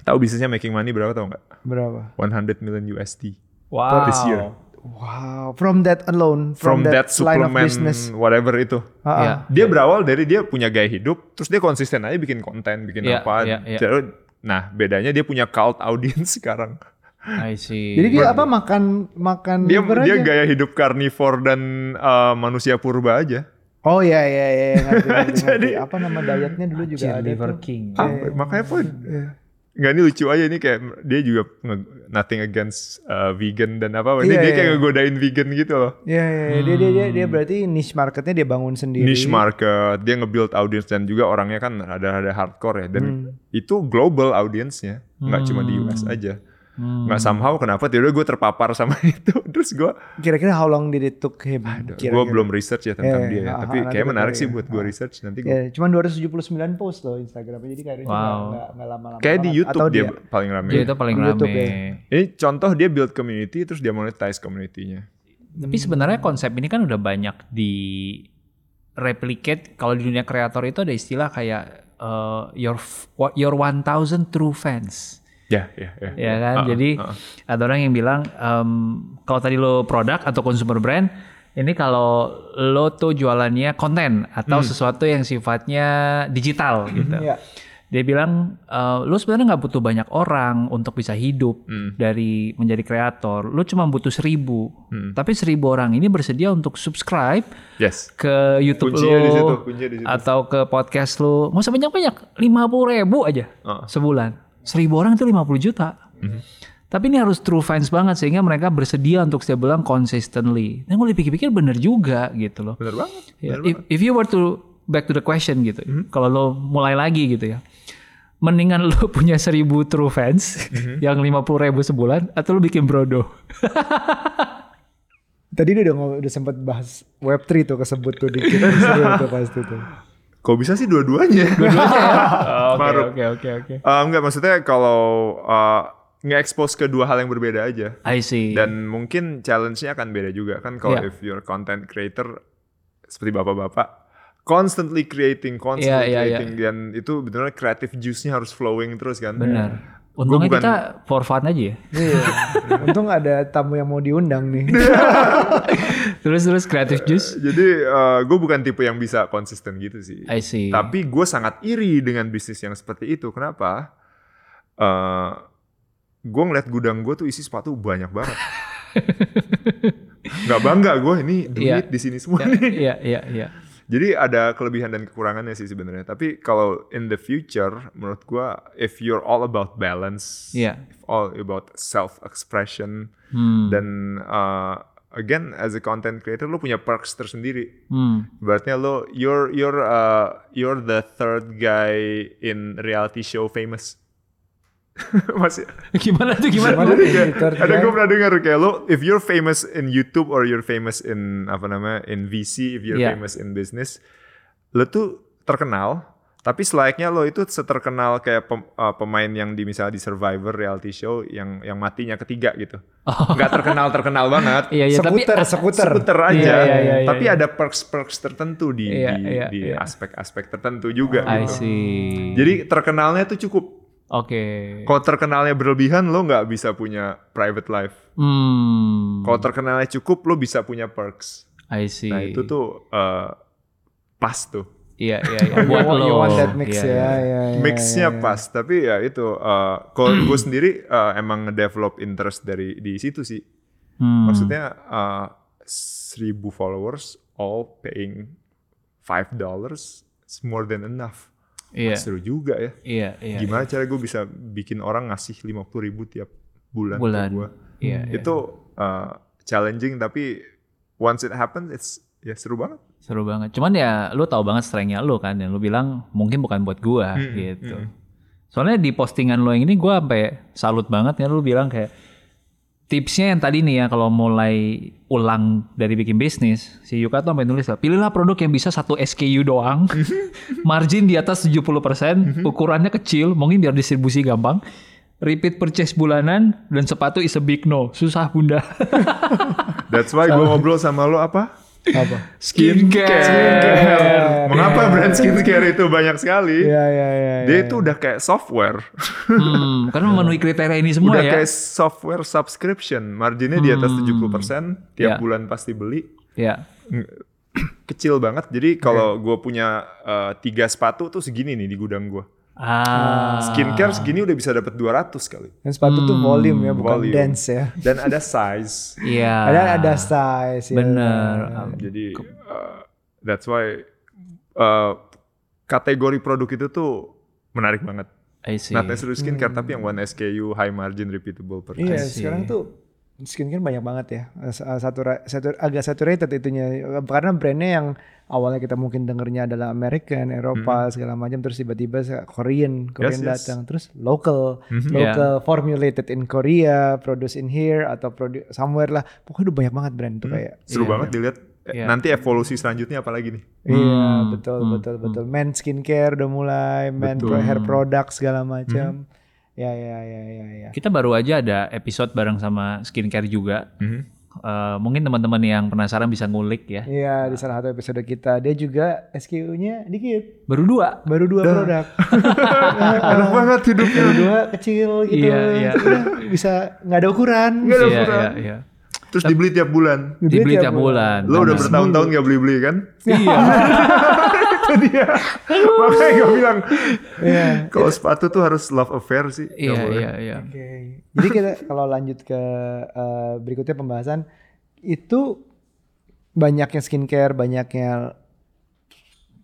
Tahu bisnisnya making money berapa tau nggak? Berapa? 100 million USD. Wow. This year. Wow, from that alone, From, that, line of business. whatever itu. Ah, ah. Iya. Dia berawal dari dia punya gaya hidup, terus dia konsisten aja bikin konten, bikin Iya, apa. iya, iya. Jadi- Nah, bedanya dia punya cult audience <laughs> sekarang. I see. Jadi dia apa makan makan Dia dia aja? gaya hidup carnivore dan uh, manusia purba aja. Oh iya iya iya <laughs> ngerti, ngerti, Jadi- ngerti. apa nama dietnya dulu juga ada Liver tuh. King. Apa? Makanya pun nggak ini lucu aja nih kayak dia juga nothing against uh, vegan dan apa ini Iya, dia iya. kayak ngegodain vegan gitu loh Iya iya iya. dia dia dia dia berarti niche marketnya dia bangun sendiri. niche market dia nge-build audience dan juga orangnya kan ada ada hardcore ya dan itu global audience-nya nggak cuma di US aja nggak somehow kenapa tiba gue terpapar sama <laughs> itu terus gue Kira-kira how long did it took him? gue belum research ya tentang Iya, dia ya iya, tapi ah, kayak menarik sih tahu buat gue research nanti gue Ya, cuma 279 post loh Instagramnya jadi kayaknya Wow. nggak nggak lama-lama. kayak di. YouTube Atau dia, paling rame Dia itu paling Di YouTube rame. ya. ini contoh dia build community terus dia monetize community-nya Tapi sebenarnya konsep ini kan udah banyak di replicate kalau di dunia kreator itu ada istilah kayak uh, your your 1000 true fans. Ya ya ya Ya kan? Uh-uh, Jadi uh-uh. ada orang yang bilang em, kalau tadi lo produk atau consumer brand ini kalau lo tuh jualannya konten atau sesuatu yang sifatnya digital gitu. Iya. Dia bilang eh, lo sebenarnya nggak butuh banyak orang untuk bisa hidup dari menjadi kreator. Lo cuma butuh seribu. Tapi seribu orang ini bersedia untuk subscribe yes ke YouTube Kuncinya lo di situ, kuncinya di situ. atau ke podcast lo. Nggak usah banyak-banyak, lima puluh ribu aja Uh. sebulan. Seribu orang itu 50 juta. Mhm. Tapi ini harus true fans banget sehingga mereka bersedia untuk setiap bulan consistently. Dan gue dipikir-pikir bener juga gitu loh. bener banget Ya, if, if you were to back to the question gitu, Mhm. kalau lo mulai lagi gitu ya, mendingan lo <laughs> punya seribu true fans Mhm. <laughs> yang lima puluh ribu sebulan, atau lo bikin brodo. <laughs> Tadi dia udah ngomong- udah sempat bahas Web3 tuh kesebut tuh dikit seru tuh pasti tuh. Kok bisa sih dua-duanya <laughs> Oke Maruk. oke oke oke. Uh, enggak maksudnya kalau uh, nge-expose ke dua hal yang berbeda aja I see. dan mungkin challenge-nya akan beda juga kan kalau Iya. if you're content creator seperti bapak-bapak constantly creating, constantly Iya, iya, iya. creating dan itu benar kreatif juice-nya harus flowing terus kan. Benar. Untungnya bukan- kita for fun aja ya. Iya. <laughs> Untung ada tamu yang mau diundang nih. <laughs> Terus terus creative juice. Jadi gue bukan tipe yang bisa konsisten gitu sih. I see. Tapi gue sangat iri dengan bisnis yang seperti itu. Kenapa? Uh, gue ngeliat gudang gue tuh isi sepatu banyak banget. <laughs> Gak bangga gue ini duit Iya. di sini semua Ya, nih. Iya iya iya. Jadi ada kelebihan dan kekurangannya sih sebenarnya. Tapi kalau in the future, menurut gua, if you're all about balance, Iya. if all about self expression, Hmm. dan uh, again as a content creator, lo punya perks tersendiri. Hmm. Berarti lo you're you're uh, you're the third guy in reality show famous. <laughs> Masih Gimana tuh gimana? Gimana? Kayak, Third ada gue pernah dengar kayak lo if you're famous in YouTube or you're famous in apa namanya in VC if you're Iya. famous in business lo tuh terkenal tapi selayaknya lo itu seterkenal kayak pem- uh, pemain yang di misalnya di Survivor reality show yang yang matinya ketiga gitu nggak terkenal terkenal banget Iya iya tapi Sekuter, sekuter. seputar aja Iya, iya, iya, tapi iya. ada perks perks tertentu di Iya, di, iya, di iya. aspek-aspek tertentu juga I gitu see. jadi terkenalnya tuh cukup Oke. Kalau terkenalnya berlebihan, lo nggak bisa punya private life. Hmm. Kalau terkenalnya cukup, lo bisa punya perks. I see. Nah itu tuh eh, pas tuh. Iya iya iya. <laughs> You Buat want- lo. you want that mix Iya, ya, iya. ya, ya, Mixnya ya, ya. pas, tapi ya itu. eh, Kalau gue <clears throat> sendiri eh, emang ngedevelop interest dari di situ sih. Hmm. Maksudnya eh, seribu followers all paying five dollars is more than enough. Iya. Seru juga ya. Iya iya. Gimana cara gue bisa bikin orang ngasih 50 ribu tiap bulan, Bulan. ke gue? Iya, iya. Itu uh, challenging tapi once it happens it's ya seru banget. Seru banget. Cuman ya lu tahu banget strength-nya lu kan yang lu bilang mungkin bukan buat gua Mm-mm, gitu. mm-mm. Soalnya di postingan lo yang ini gua sampai salut banget ya lu bilang kayak tipsnya yang tadi nih ya kalau mulai ulang dari bikin bisnis si Yuka tuh sampai nulis lah pilihlah produk yang bisa satu SKU doang <laughs> margin di atas 70% ukurannya kecil mungkin biar distribusi gampang repeat purchase bulanan dan sepatu is a big no susah bunda <laughs> That's why gue ngobrol sama lo apa? Apa? skincare Mengapa brand skincare itu banyak sekali? Iya iya iya. Dia itu udah kayak software. hmm, karena <laughs> memenuhi kriteria ini semua udah ya kayak software subscription. Marginnya di atas 70%, tiap Ya. bulan pasti beli. ya <clears throat> Kecil banget. Jadi kalau gue punya uh, tiga sepatu tuh segini nih di gudang gue. Ah Skincare segini udah bisa dapat 200 kali. Dan sepatu tuh volume ya, bukan volume. dance ya. Dan ada size. <laughs> iya Ada ada size ya. bener Jadi uh, that's why uh, kategori produk itu tuh menarik banget. I see. Not necessarily skincare tapi yang one SKU high margin repeatable purchase. Iya, sekarang tuh skincare banyak banget ya. Satu, satu agak saturated itunya karena brandnya yang awalnya kita mungkin dengernya adalah American, Eropa segala macam terus tiba-tiba Korean, Korean Hmm. Yes, yes. datang terus local, Mhm. local formulated in Korea, produced in here atau produce somewhere lah. Pokoknya udah banyak banget brand tuh kayak. Seru Iya. banget dilihat. Eh, Iya. Nanti evolusi selanjutnya apa lagi nih? Iya, Hmm, betul hmm, betul betul. Men skincare udah mulai, men Betul. pro- hair product segala macam. Ya ya ya ya ya. Kita baru aja ada episode bareng sama skincare juga. Mhm. Eh, mungkin teman-teman yang penasaran bisa ngulik ya. Iya, di salah satu episode kita dia juga SKU-nya dikit. Baru dua. baru dua produk <laughs> Enak banget hidupnya. baru dua kecil gitu Iya, iya. Bisa nggak ada ukuran Nggak ada Iya, ukuran. iya, iya. Terus dibeli tiap bulan. Dibeli tiap bulan. Lo udah bertahun-tahun gak beli-beli kan? Iya. <laughs> Itu dia. Makanya gue bilang, Iya. kalau sepatu tuh harus love affair sih. Iya, boleh. iya, iya. Oke. jadi kita kalau lanjut ke eh, berikutnya pembahasan itu banyaknya skincare banyaknya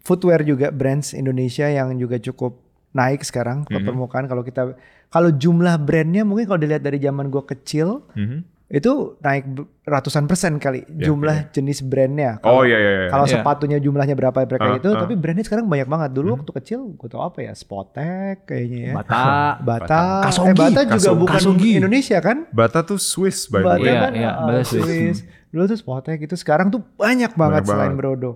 footwear juga brands Indonesia yang juga cukup naik sekarang ke permukaan kalau kita kalau jumlah brandnya mungkin kalau dilihat dari zaman gue kecil Mhm. Itu naik ratusan persen kali jumlah jenis brandnya. Oh Kalau- iya iya. iya. Kalau Iya. sepatunya jumlahnya berapa mereka Ah, itu, ah. tapi brandnya sekarang banyak banget. Dulu waktu kecil gue tau apa ya, Spotek kayaknya ya. Bata. <laughs> Bata. Kasogi. Eh Bata juga Kasogi. bukan Kasogi. Indonesia kan? Bata tuh Swiss by the Bata way. Iya, kan iya, ah, Bata Swiss. Swiss. Dulu tuh Spotek itu sekarang tuh banyak banget Banyak selain banget. Brodo.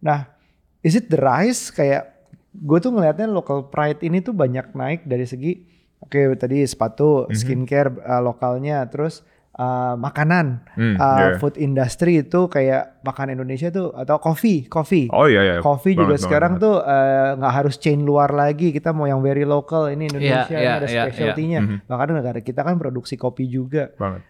Nah, is it the rise kayak gue tuh ngelihatnya local pride ini tuh banyak naik dari segi oke tadi sepatu, Mhm. skincare uh, lokalnya, terus uh, makanan, Hmm, uh, iya. food industry itu kayak makan Indonesia tuh atau coffee, coffee. Oh iya iya. Coffee juga Banget, sekarang banget, tuh eh, nggak harus chain luar lagi. Kita mau yang very local. Ini Indonesia Iya, ini iya, ada iya, specialty-nya. Mhm. Bahkan negara kita kan produksi kopi juga. banget.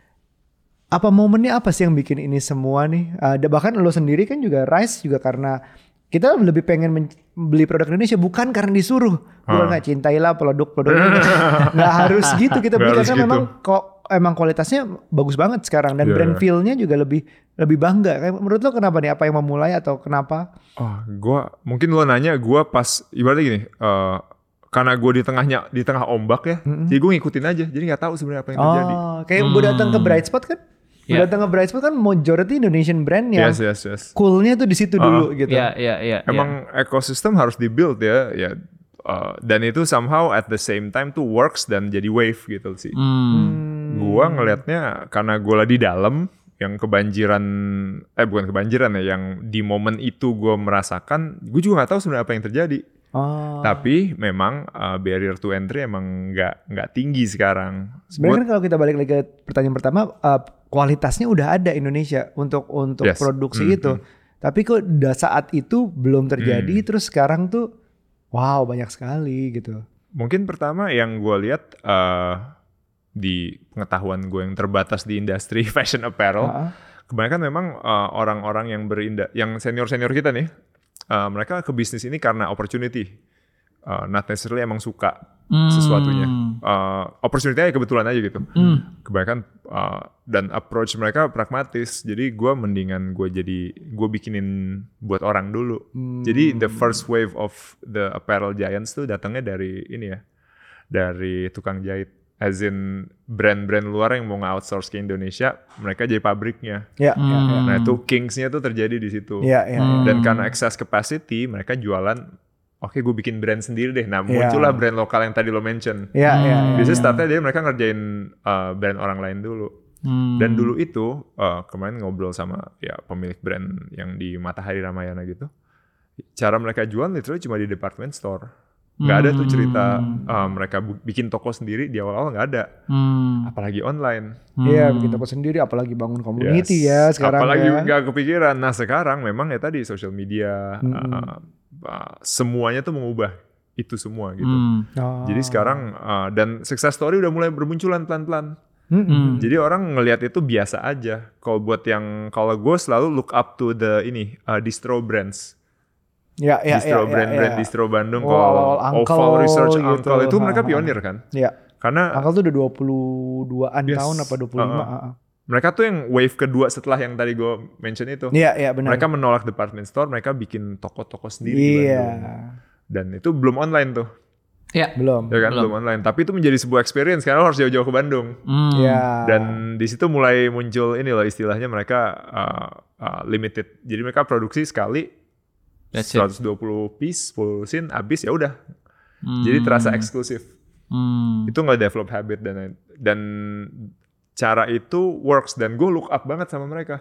Apa momennya apa sih yang bikin ini semua nih? Ada bahkan lo sendiri kan juga Rice juga karena kita lebih pengen beli produk Indonesia bukan karena disuruh. Bukan Ah. nggak cintailah produk-produk Indonesia. <laughs> nggak harus gitu kita beli karena gitu. memang kok emang kualitasnya bagus banget sekarang dan Iya, brand iya. feel-nya juga lebih lebih bangga. Kayak Menurut lo kenapa nih? Apa yang memulai atau kenapa? Oh, gua mungkin lo nanya gua pas ibaratnya gini, eh, karena gue di tengahnya di tengah ombak ya, jadi gue ngikutin aja, jadi nggak tahu sebenarnya apa yang terjadi. Oh, kayak gue datang ke Bright Spot kan? Gue Iya. datang ke Bright Spot kan majority Indonesian brand yang Yes yes yes. coolnya tuh di situ dulu gitu. Iya, iya, iya. Emang ekosistem harus dibuild ya, ya. eh, dan itu somehow at the same time tuh works dan jadi wave gitu sih. iya. Hmm. Gua ngelihatnya karena gue lah di dalam yang kebanjiran eh bukan kebanjiran ya yang di momen itu gue merasakan gue juga nggak tahu sebenarnya apa yang terjadi Oh. tapi memang uh, barrier to entry emang nggak nggak tinggi sekarang Sebenarnya kan kalau kita balik lagi ke pertanyaan pertama, uh, kualitasnya udah ada Indonesia untuk untuk Yes. produksi Hmm, itu. Tapi kok da- saat itu belum terjadi, Hmm. terus sekarang tuh wow banyak sekali gitu. Mungkin pertama yang gue lihat eh, di pengetahuan gue yang terbatas di industri <laughs> fashion apparel, Ah, kebanyakan memang eh, orang-orang yang berinda, yang senior-senior kita nih, eh, mereka ke bisnis ini karena opportunity, Eh, not necessarily emang suka Hmm. sesuatunya. Eh, opportunity aja kebetulan aja gitu. Hmm. Kebanyakan uh, dan approach mereka pragmatis. Jadi gue mendingan gue jadi gue bikinin buat orang dulu. Jadi the first wave of the apparel giants tuh datangnya dari ini ya, dari tukang jahit. As in brand-brand luar yang mau nge-outsource ke Indonesia, mereka jadi pabriknya. Ya, ya, ya. Nah itu kingsnya tuh terjadi di situ. Ya, ya, ya. Dan karena excess capacity, mereka jualan. Oke, gue bikin brand sendiri deh. Nah, Iya. muncullah brand lokal yang tadi lo mention. Ya, ya, ya. Biasanya startnya dia mereka ngerjain uh, brand orang lain dulu. Hmm. Dan dulu itu uh, kemarin ngobrol sama ya pemilik brand yang di Matahari Ramayana gitu. Cara mereka jual literally cuma di department store. Nggak ada tuh cerita uh, mereka bu- bikin toko sendiri di awal-awal nggak ada. Hmm. Apalagi online. Iya, bikin toko sendiri, apalagi bangun community Yes. ya sekarang Apalagi ya. nggak kepikiran. Nah sekarang memang ya tadi social media uh, uh, semuanya tuh mengubah itu semua gitu. Hmm. Oh. Jadi sekarang uh, dan success story udah mulai bermunculan pelan-pelan. Mm-mm. Jadi orang ngelihat itu biasa aja. Kalau buat yang kalau gue selalu look up to the ini uh, distro brands, Ya, ya, distro ya, brand-brand ya, ya. distro Bandung. Oh, Kalau awal-awal Oval Uncle Research gitu. Uncle itu mereka pionir kan? Ya, Karena Uncle tuh udah 22-an Yes. tahun apa 25. Uh-uh. ah, ah. mereka tuh yang wave kedua setelah yang tadi gue mention itu. Iya, iya benar. Mereka menolak department store, mereka bikin toko-toko sendiri di Iya. Bandung. Dan itu belum online tuh, Ya. Belum. ya kan? Belum. online. Tapi itu menjadi sebuah experience karena lo harus jauh-jauh ke Bandung. Hmm. Iya. Dan di situ mulai muncul ini loh istilahnya mereka uh, uh, limited. Jadi mereka produksi sekali That's it. 120 piece, 10 scene, habis ya udah. Hmm. Jadi terasa eksklusif. Hmm. Itu nggak develop habit dan dan cara itu works dan gue look up banget sama mereka.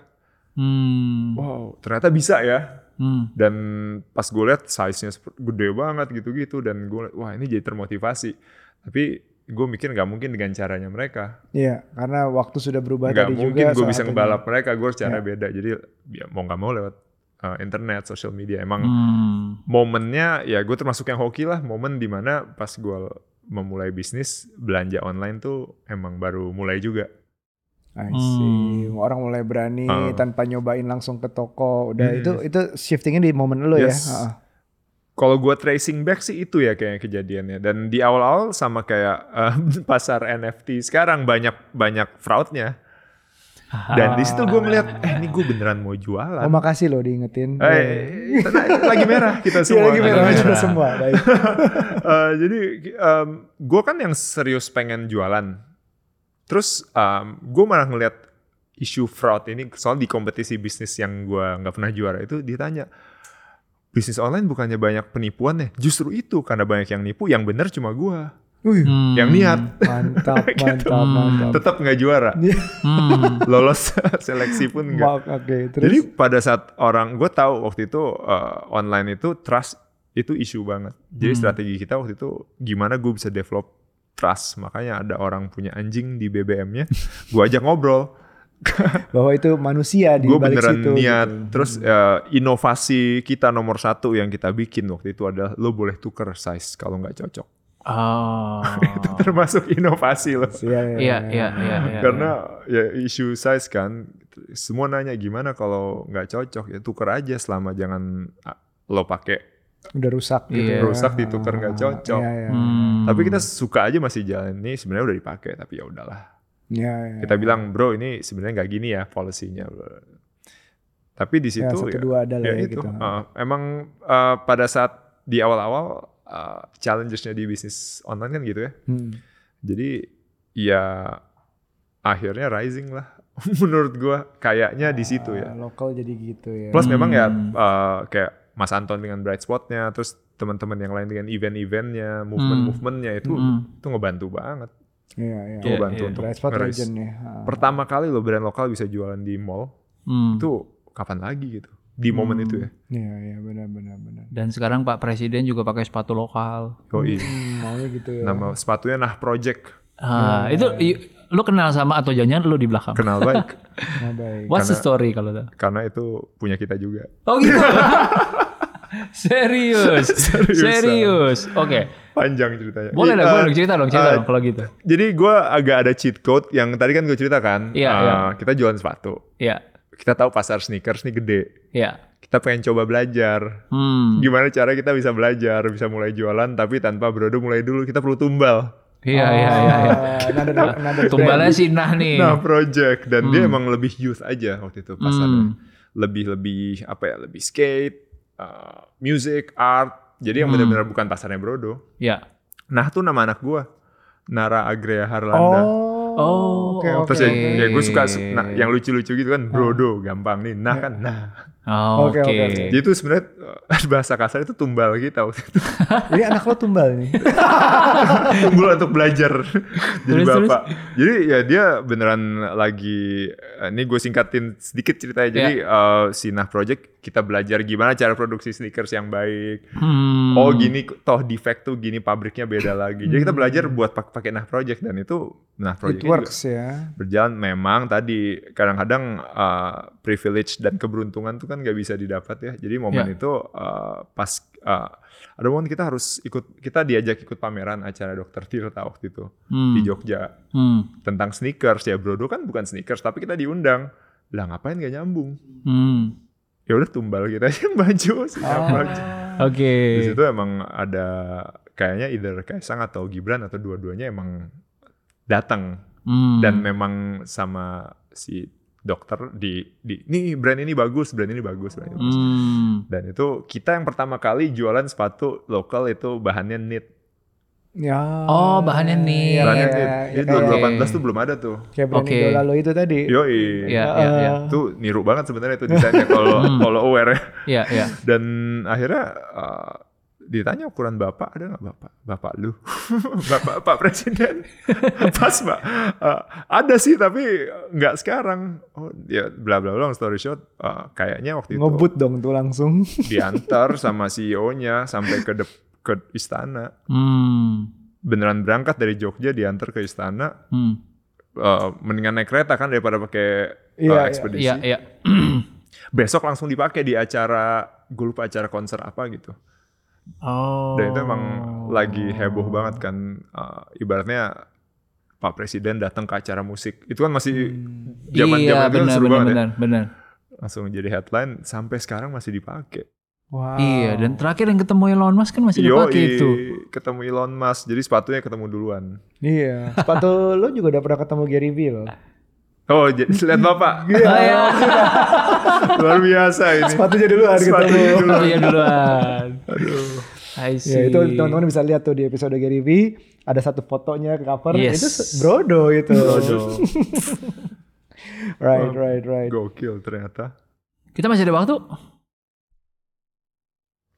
Hmm. Wow, ternyata bisa ya. Hmm. Dan pas gue lihat size-nya gede banget gitu-gitu dan gue wah ini jadi termotivasi. Tapi gue mikir nggak mungkin dengan caranya mereka. Iya, karena waktu sudah berubah Nggak tadi mungkin juga. gue bisa ngebalap mereka. Gue harus cara Ya. beda. Jadi ya mau nggak mau lewat uh, internet, social media. Emang Hmm. momennya ya gue termasuk yang hoki lah. Momen di mana pas gue memulai bisnis belanja online tuh emang baru mulai juga. I see. Orang mulai berani Uh. tanpa nyobain langsung ke toko. Udah Hmm. itu itu shiftingnya di momen lo ya. Yes. Heeh. Kalau gue tracing back sih itu ya kayak kejadiannya. Dan di awal-awal sama kayak uh, <laughs> pasar NFT sekarang banyak banyak fraudnya. Dan di situ gue ngeliat, eh ini gue beneran mau jualan. Oh makasih lo diingetin. Eh, tenang, lagi merah kita Iya, semua. lagi merah lagi kita merah. semua. <laughs> Baik. Eh, jadi gue kan yang serius pengen jualan. Terus gue malah ngeliat isu fraud ini soal di kompetisi bisnis yang gue nggak pernah juara itu ditanya bisnis online bukannya banyak penipuan ya justru itu karena banyak yang nipu yang bener cuma gue Wih, Hmm. yang niat mantap, <laughs> mantap, mantap. tetap nggak juara Hmm. lolos <laughs> seleksi pun nggak Oke, terus Jadi pada saat orang gue tahu waktu itu uh, online itu trust itu isu banget. Jadi strategi kita waktu itu gimana gue bisa develop trust. Makanya ada orang punya anjing di BBM-nya, <laughs> gue ajak ngobrol. bahwa itu manusia di Gue balik beneran situ. niat. gitu. Terus uh, inovasi kita nomor satu yang kita bikin waktu itu adalah lo boleh tuker size kalau nggak cocok. Oh. <laughs> itu termasuk inovasi loh. Iya, iya, Iya, iya, iya, iya. Karena ya isu size kan, semua nanya gimana kalau nggak cocok ya tuker aja selama jangan ah, lo pakai udah rusak gitu. Iya. ya. Rusak ditukar nggak cocok. Iya, iya. Hmm. Tapi kita suka aja masih jalan ini sebenarnya udah dipakai tapi ya udahlah. Iya, iya. Kita bilang bro ini sebenarnya nggak gini ya policy-nya. bro." Tapi di situ Ya, satu ya, dua ada lah ya ya itu. gitu. uh, emang uh, pada saat di awal-awal uh, challenges-nya di bisnis online kan gitu ya. Hmm. Jadi ya akhirnya rising lah. <laughs> Menurut gua kayaknya di situ ya. Ah, Lokal jadi gitu ya. Plus memang ya Hmm. uh, kayak Mas Anton dengan Bright Spot-nya, terus teman-teman yang lain dengan event-eventnya, movement-movementnya itu Hmm. itu ngebantu banget. Iya, iya. Itu ngebantu iya. untuk Bright Spot ya. Ah. Pertama kali lo brand lokal bisa jualan di mall, Hmm. itu kapan lagi gitu? Di momen itu ya. Iya, iya, benar, benar, benar. Dan sekarang Pak Presiden juga pakai sepatu lokal. Yoi. Hmm, maunya gitu ya. Nama sepatunya Nah Project. Ah, itu i- lu kenal sama atau jangan lu di belakang? Kenal baik. <laughs> Nah, baik. What's the Karena- story kalau tuh? karena itu punya kita juga. Oh gitu. <laughs> Serius. <laughs> Serius. Oke. Panjang ceritanya. Boleh lah, Iya, boleh dong, cerita dong, cerita eh, dong kalau gitu. Jadi gue agak ada cheat code yang tadi kan gue ceritakan. Iya, eh, iya. Kita jualan sepatu. Iya. Kita tahu pasar sneakers nih gede. Iya. Kita pengen coba belajar. Hmm. Gimana cara kita bisa belajar, bisa mulai jualan tapi tanpa Brodo mulai dulu kita perlu tumbal. Iya, iya, iya, iya. Another, another Tumbalnya brand. si Nah nih. Nah, project dan dia emang lebih youth aja waktu itu pasarnya. Hmm. Lebih lebih apa ya? Lebih skate, uh, music, art. Jadi yang Hmm. benar-benar bukan pasarnya Brodo. Iya. Nah, tuh nama anak gua. Nara Agrea Harlanda. Oh, oke oke. Terus ya, Oke. ya gue suka su- nah, yang lucu-lucu gitu kan Brodo gampang nih. Nah kan nah. Oh, Oke, Oke. oke, oke. Jadi itu sebenarnya uh, <laughs> bahasa kasar itu tumbal kita waktu itu. Jadi anak lo tumbal nih. <laughs> tumbal untuk belajar <laughs> jadi Terus, terus? bapak. Jadi ya dia beneran lagi eh, ini gue singkatin sedikit ceritanya. Jadi Ya. eh, si Nah Project kita belajar gimana cara produksi sneakers yang baik. Hmm. Oh gini toh defect tuh gini pabriknya beda lagi. Jadi kita belajar buat pak- pakai Nah Project dan itu Nah Hmm. It Project works ya. berjalan memang tadi kadang-kadang uh, privilege dan keberuntungan tuh kan nggak bisa didapat ya jadi momen Ya. itu uh, pas uh, ada momen kita harus ikut kita diajak ikut pameran acara dokter Tirta waktu itu Hmm. di Jogja Hmm. tentang sneakers ya Brodo kan bukan sneakers tapi kita diundang lah ngapain gak nyambung Hmm. ya udah tumbal kita aja baju <laughs> sih Ah. Oke. di situ emang ada kayaknya either Kaisang atau Gibran atau dua-duanya emang datang Hmm. dan memang sama si dokter di di nih brand ini bagus brand ini bagus brand ini bagus. Hmm. dan itu kita yang pertama kali jualan sepatu lokal itu bahannya knit Ya. Oh, bahannya nih. Iya, bahannya iya, knit iya, jadi kayak- 2018 tuh belum ada tuh Kayak brand Oke. idola lo itu tadi. yoi Iya, iya, iya. itu niru banget sebenarnya itu desainnya kalau Hmm. kalau aware ya Iya, iya. dan akhirnya uh, ditanya ukuran bapak ada nggak bapak bapak lu <laughs> bapak pak presiden <laughs> pas mbak Uh, ada sih tapi nggak sekarang oh ya bla bla bla story short uh, kayaknya waktu itu Ngebut dong tuh langsung. <laughs> diantar sama CEO-nya sampai ke dep- ke istana Hmm. beneran berangkat dari Jogja diantar ke istana Hmm. uh, mendingan naik kereta kan daripada pakai uh, Iya, iya. ekspedisi Iya, iya. <clears throat> besok langsung dipakai di acara gue lupa acara konser apa gitu Oh. Dan itu emang lagi heboh banget kan uh, ibaratnya Pak Presiden datang ke acara musik. Itu kan masih zaman iya, zaman itu kan benar, seru benar, banget ya. benar, benar. Langsung jadi headline sampai sekarang masih dipakai. Wow. Iya, dan terakhir yang ketemu Elon Musk kan masih dipakai Yoi, itu. ketemu Elon Musk. Jadi sepatunya ketemu duluan. Iya. Sepatu <laughs> lo juga udah pernah ketemu Gary Vee loh. Oh, jadi <laughs> lihat Bapak. Iya. Oh, iya. <laughs> Luar biasa ini. Sepatunya duluan Sepatunya ketemu. duluan. Oh, iya duluan. Aduh. I see. Ya itu teman-teman bisa lihat tuh di episode Gary Vee ada satu fotonya ke cover Yes. itu Brodo itu. Brodo. <laughs> right, right, right. Gokil ternyata. Kita masih ada waktu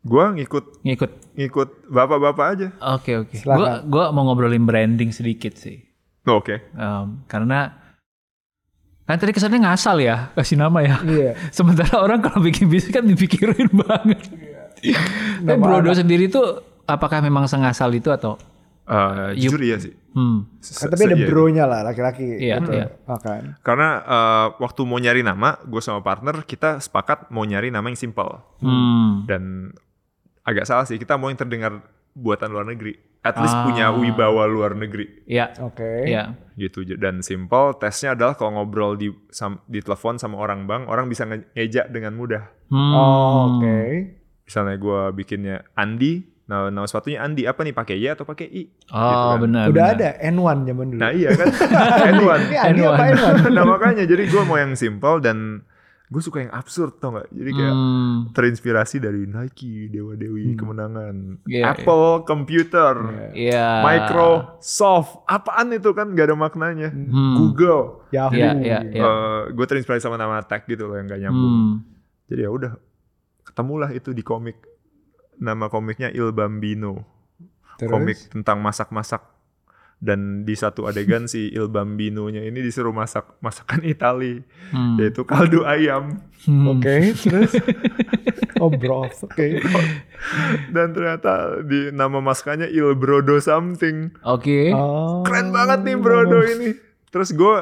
Gua ngikut ngikut. ngikut bapak-bapak aja. Oke, oke. Silakan. Gua gua mau ngobrolin branding sedikit sih. Oh, Oke. Em, karena kan tadi kesannya ngasal ya kasih nama ya. Iya. <laughs> Sementara orang kalau bikin bisnis kan dipikirin <laughs> banget. Tapi Nama Brodo sendiri tuh apakah memang sengasal itu atau Uh, jujur iya sih. hmm Se- Kan tapi ada se- iya. bronya lah laki-laki. Iya, gitu. iya. Makan. Karena uh, waktu mau nyari nama, gue sama partner kita sepakat mau nyari nama yang simple hmm dan agak salah sih kita mau yang terdengar buatan luar negeri, at least Ah. punya wibawa luar negeri ya Oke. ya gitu dan simple. Tesnya adalah kalau ngobrol di sam, di telepon sama orang bank, orang bisa nge- ngejak dengan mudah. Hmm. Oh, Oke. Misalnya gue bikinnya Andi, nah nama sepatunya Andi apa nih pakai Y atau pakai I? oh Gitu kan. benar Udah benar. ada N1 zaman dulu. Nah iya kan, <laughs> N1. Ini Andi apa N1? N1? nah makanya jadi gue mau yang simple dan gue suka yang absurd tau gak? Jadi kayak Hmm. terinspirasi dari Nike, Dewa Dewi, kemenangan, Iya, Apple Computer, Iya. Microsoft, apaan itu kan gak ada maknanya, Hmm. Google. Yahoo. Iya, iya, iya. gue terinspirasi sama nama tag gitu loh yang gak nyambung. Hmm. Jadi ya udah, ketemulah itu di komik. Nama komiknya Il Bambino, Terus? komik tentang masak-masak. Dan di satu adegan si <laughs> Il Bambino-nya ini disuruh masak masakan Itali, Hmm. yaitu kaldu ayam. Hmm. Oke, terus? <laughs> oh, broth. Oke. Dan ternyata di nama masakannya Il Brodo something. Oke. Oh. Keren banget nih Brodo ini. Terus gue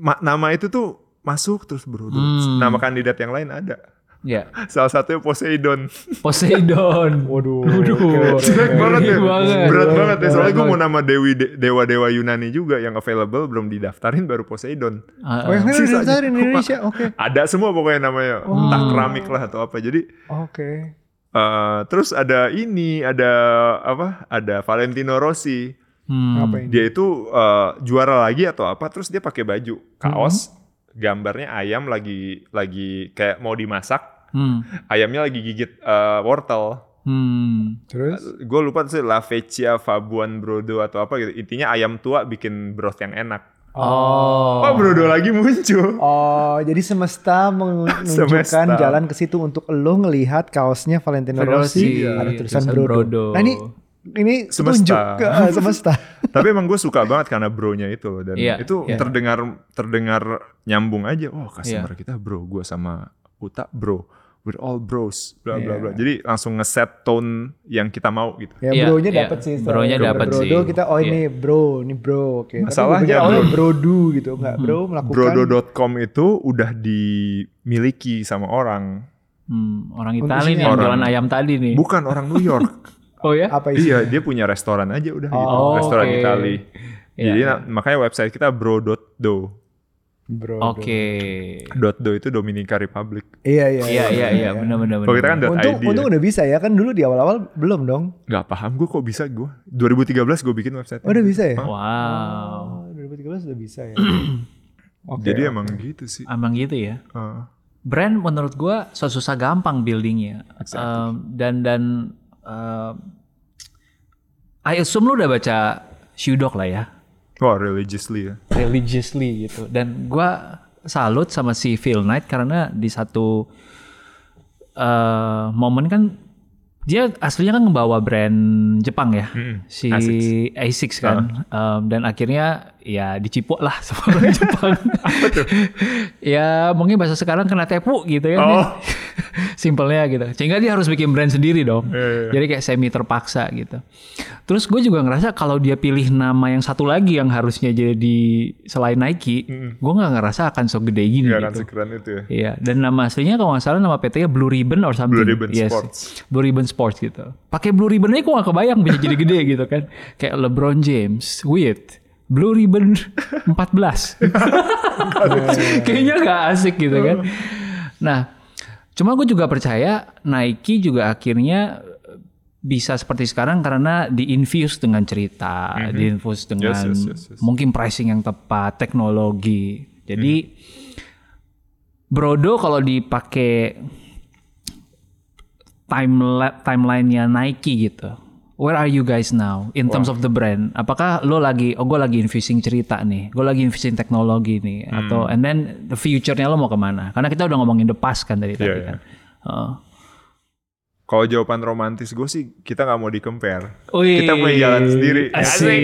nama itu tuh masuk terus Brodo. Hmm. Nama kandidat yang lain ada. Ya. Salah satunya Poseidon. <laughs> Poseidon. Waduh. Waduh. Jelek banget ya. Banget. Berat banget ya. Soalnya gue mau nama dewi dewa-dewa Yunani juga yang available belum didaftarin baru Poseidon. Ah, Oh yang dari Indonesia? <laughs> Oke. Ada semua pokoknya namanya. Entah keramik lah atau apa. Jadi Oke. eh, terus ada ini, ada apa? Ada Valentino Rossi. Hmm. Apa ini? Dia itu eh, juara lagi atau apa? Terus dia pakai baju kaos, gambarnya ayam lagi lagi kayak mau dimasak. Hmm. Ayamnya lagi gigit eh, wortel. Hmm. Terus? Gue lupa tuh La Vecchia Fabuan Brodo atau apa gitu. Intinya ayam tua bikin broth yang enak. Oh. Oh, Brodo lagi muncul. Oh, jadi semesta <laughs> menunjukkan Semesta. jalan ke situ untuk lo ngelihat kaosnya Valentino Rossi, Rossi, ada tulisan tulisan Brodo. Brodo. Nah ini ini Semesta. tunjuk ah, semesta. <laughs> Tapi emang gue suka banget karena bronya itu dan Iya, itu iya. terdengar terdengar nyambung aja. Oh, customer Iya. kita bro, gue sama Uta bro. We're all bros, bla bla Iya. bla. Jadi langsung ngeset tone yang kita mau gitu. Ya Iya, bronya iya. dapat sih. Bronya dapet Brodo sih. kita oh Iya. ini bro, ini bro. Oke. Tapi Masalahnya, awalnya bro. brodu gitu, enggak bro melakukan. Brodo.com itu udah dimiliki sama orang, Hmm, orang Untuk Itali isinya nih yang jualan ayam tadi nih. bukan orang New York. <laughs> Oh ya? Apa isinya? iya, dia punya restoran aja udah gitu, Oh, restoran oke. Itali. Iya, Jadi iya. na- makanya website kita bro.do. Brodo. Oke. .do itu Dominica Republic. Iya iya. Iya iya iya benar benar Kalau kita kan benar. Untung, .id untung ya. udah bisa ya kan dulu di awal-awal belum dong. Nggak paham gue kok bisa gue. 2013 gue bikin website. Oh, udah bisa ya? Wow. Oh, 2013 udah bisa ya. <clears throat> Oke. Jadi oke. emang gitu sih. Emang gitu ya. Uh, Brand menurut gua susah gampang buildingnya. Exactly. Um, dan dan um, I assume lu udah baca Shoe Dog lah ya. wah religiously ya. religiously gitu. Dan gua salut sama si Phil Knight karena di satu eh, momen kan dia aslinya kan ngebawa brand Jepang ya, Mm-mm. si Asics. Asics kan, Em, dan akhirnya ya dicipok lah <laughs> sama brand Jepang. <laughs> ya mungkin bahasa sekarang kena tepu gitu ya, Oh. <laughs> simpelnya gitu. Sehingga dia harus bikin brand sendiri dong. Iya, iya. Jadi kayak semi terpaksa gitu. Terus gue juga ngerasa kalau dia pilih nama yang satu lagi yang harusnya jadi selain Nike, gue nggak ngerasa akan so gede gini akan gitu. sekeren itu ya. Iya, dan nama aslinya kalau nggak salah nama PT-nya Blue Ribbon or something. Blue Ribbon Yes. Sports. Blue Ribbon Sports gitu. Pakai Blue Ribbon aja gue gak kebayang bisa jadi gede gitu kan. Kayak LeBron James with Blue Ribbon 14. Kayaknya gak asik gitu kan. Nah, cuma gue juga percaya Nike juga akhirnya bisa seperti sekarang karena diinfuse dengan cerita, diinfuse dengan. Yes, yes, yes, yes. mungkin pricing yang tepat, teknologi. Jadi Brodo kalau dipakai time timelinenya Nike gitu. Where are you guys now in terms of the brand? Apakah lo lagi, oh gue lagi infusing cerita nih, gue lagi infusing teknologi nih, Hmm. atau and then the future-nya lo mau ke mana? Karena kita udah ngomongin the past kan dari tadi Iya, kan. Heeh. Kalau jawaban romantis gue sih kita nggak mau di compare. Wih, Kita punya jalan sendiri. Asik.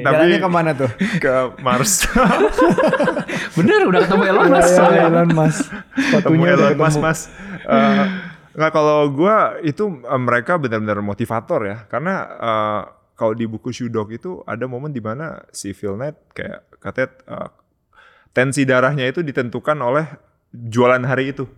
Tapi Jalannya ke mana tuh? ke Mars. <laughs> Bener udah ketemu Elon Musk. Elon Musk. Ketemu Elon Musk mas. Eh, Nggak kalau gue itu eh, mereka benar-benar motivator ya. Karena eh, kalau di buku Shoe Dog itu ada momen di mana si Phil Knight kayak katanya eh, tensi darahnya itu ditentukan oleh jualan hari itu. <laughs>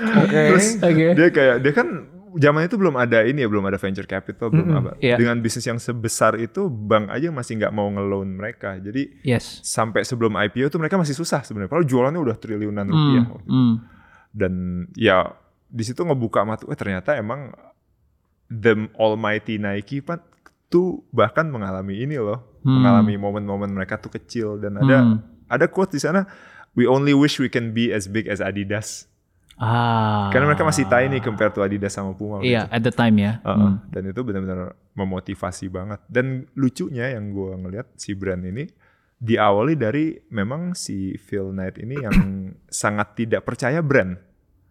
Oke. Terus Oke. dia kayak dia kan zaman itu belum ada ini ya belum ada venture capital belum apa. Iya. Dengan bisnis yang sebesar itu bank aja masih nggak mau ngeloan mereka. Jadi Yes. sampai sebelum IPO tuh mereka masih susah sebenarnya. Padahal jualannya udah triliunan rupiah. Hmm, waktu itu. hmm. Dan ya di situ ngebuka mata, eh ternyata emang the almighty Nike Pak tuh bahkan mengalami ini loh, Hmm. mengalami momen-momen mereka tuh kecil dan ada Hmm. ada quote di sana, we only wish we can be as big as Adidas. Ah. Karena mereka masih tiny compare to Adidas sama Puma. Iya, at the time ya. Uh-uh. Hmm. Dan itu benar-benar memotivasi banget. Dan lucunya yang gue ngelihat si brand ini diawali dari memang si Phil Knight ini yang <clears throat> sangat tidak percaya brand.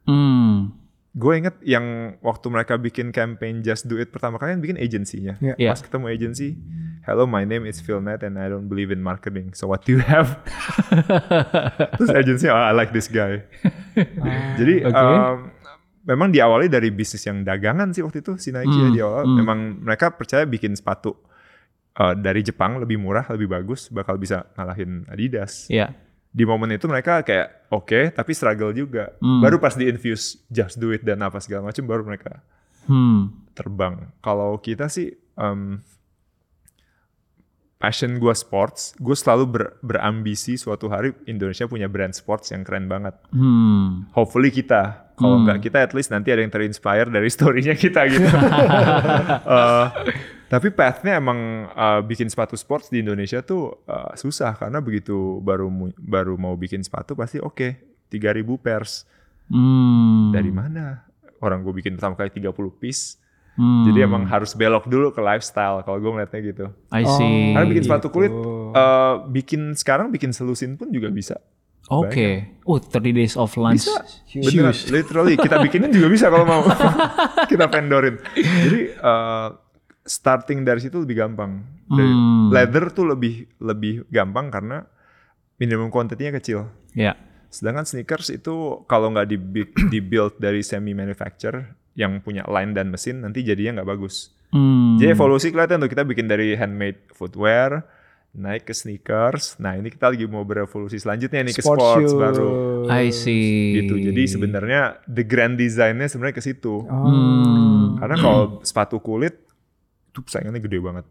Hmm. Gue inget yang waktu mereka bikin campaign Just Do It pertama kali kan bikin agensinya. Iya. Iya. Pas ketemu agency, hello my name is Phil Knight and I don't believe in marketing. So what do you have? <laughs> Terus agency, oh, I like this guy. Jadi Oke. um, memang diawali dari bisnis yang dagangan sih waktu itu si Nike ya Hmm, di awal. hmm. Memang mereka percaya bikin sepatu uh, dari Jepang lebih murah, lebih bagus, bakal bisa ngalahin Adidas. Iya. di momen itu mereka kayak oke tapi struggle juga. Hmm. Baru pas di infuse just do it dan apa segala macam baru mereka Hmm. terbang. Kalau kita sih em, passion gue sports, gue selalu ber- berambisi suatu hari Indonesia punya brand sports yang keren banget. Hmm. Hopefully kita, kalau Hmm. nggak kita at least nanti ada yang terinspire dari storynya kita gitu. <laughs> Eh, tapi pathnya emang eh, bikin sepatu sports di Indonesia tuh eh, susah karena begitu baru mu- baru mau bikin sepatu pasti oke 3000 pairs Hmm. dari mana? Orang gue bikin pertama kali 30 piece. Hmm. Jadi emang harus belok dulu ke lifestyle kalau gue ngeliatnya gitu. I see. Karena bikin sepatu gitu. kulit, eh, bikin sekarang bikin selusin pun juga bisa. Oke. Oh, 30 days of lunch. Bisa. Beneran, literally kita bikinin juga bisa kalau mau. <laughs> kita vendorin. Jadi eh, starting dari situ lebih gampang. Dari Hmm. Leather tuh lebih lebih gampang karena minimum quantity-nya kecil. Ya. Sedangkan sneakers itu kalau nggak dibuild dari semi manufacturer yang punya line dan mesin nanti jadinya nggak bagus. Hmm. Jadi evolusi kelihatan tuh kita bikin dari handmade footwear naik ke sneakers. Nah ini kita lagi mau berevolusi selanjutnya nih ke sports shoes. baru I see. gitu. Jadi sebenarnya the grand design-nya sebenarnya ke situ. Oh. Hmm. Karena kalau sepatu kulit itu saingannya gede banget.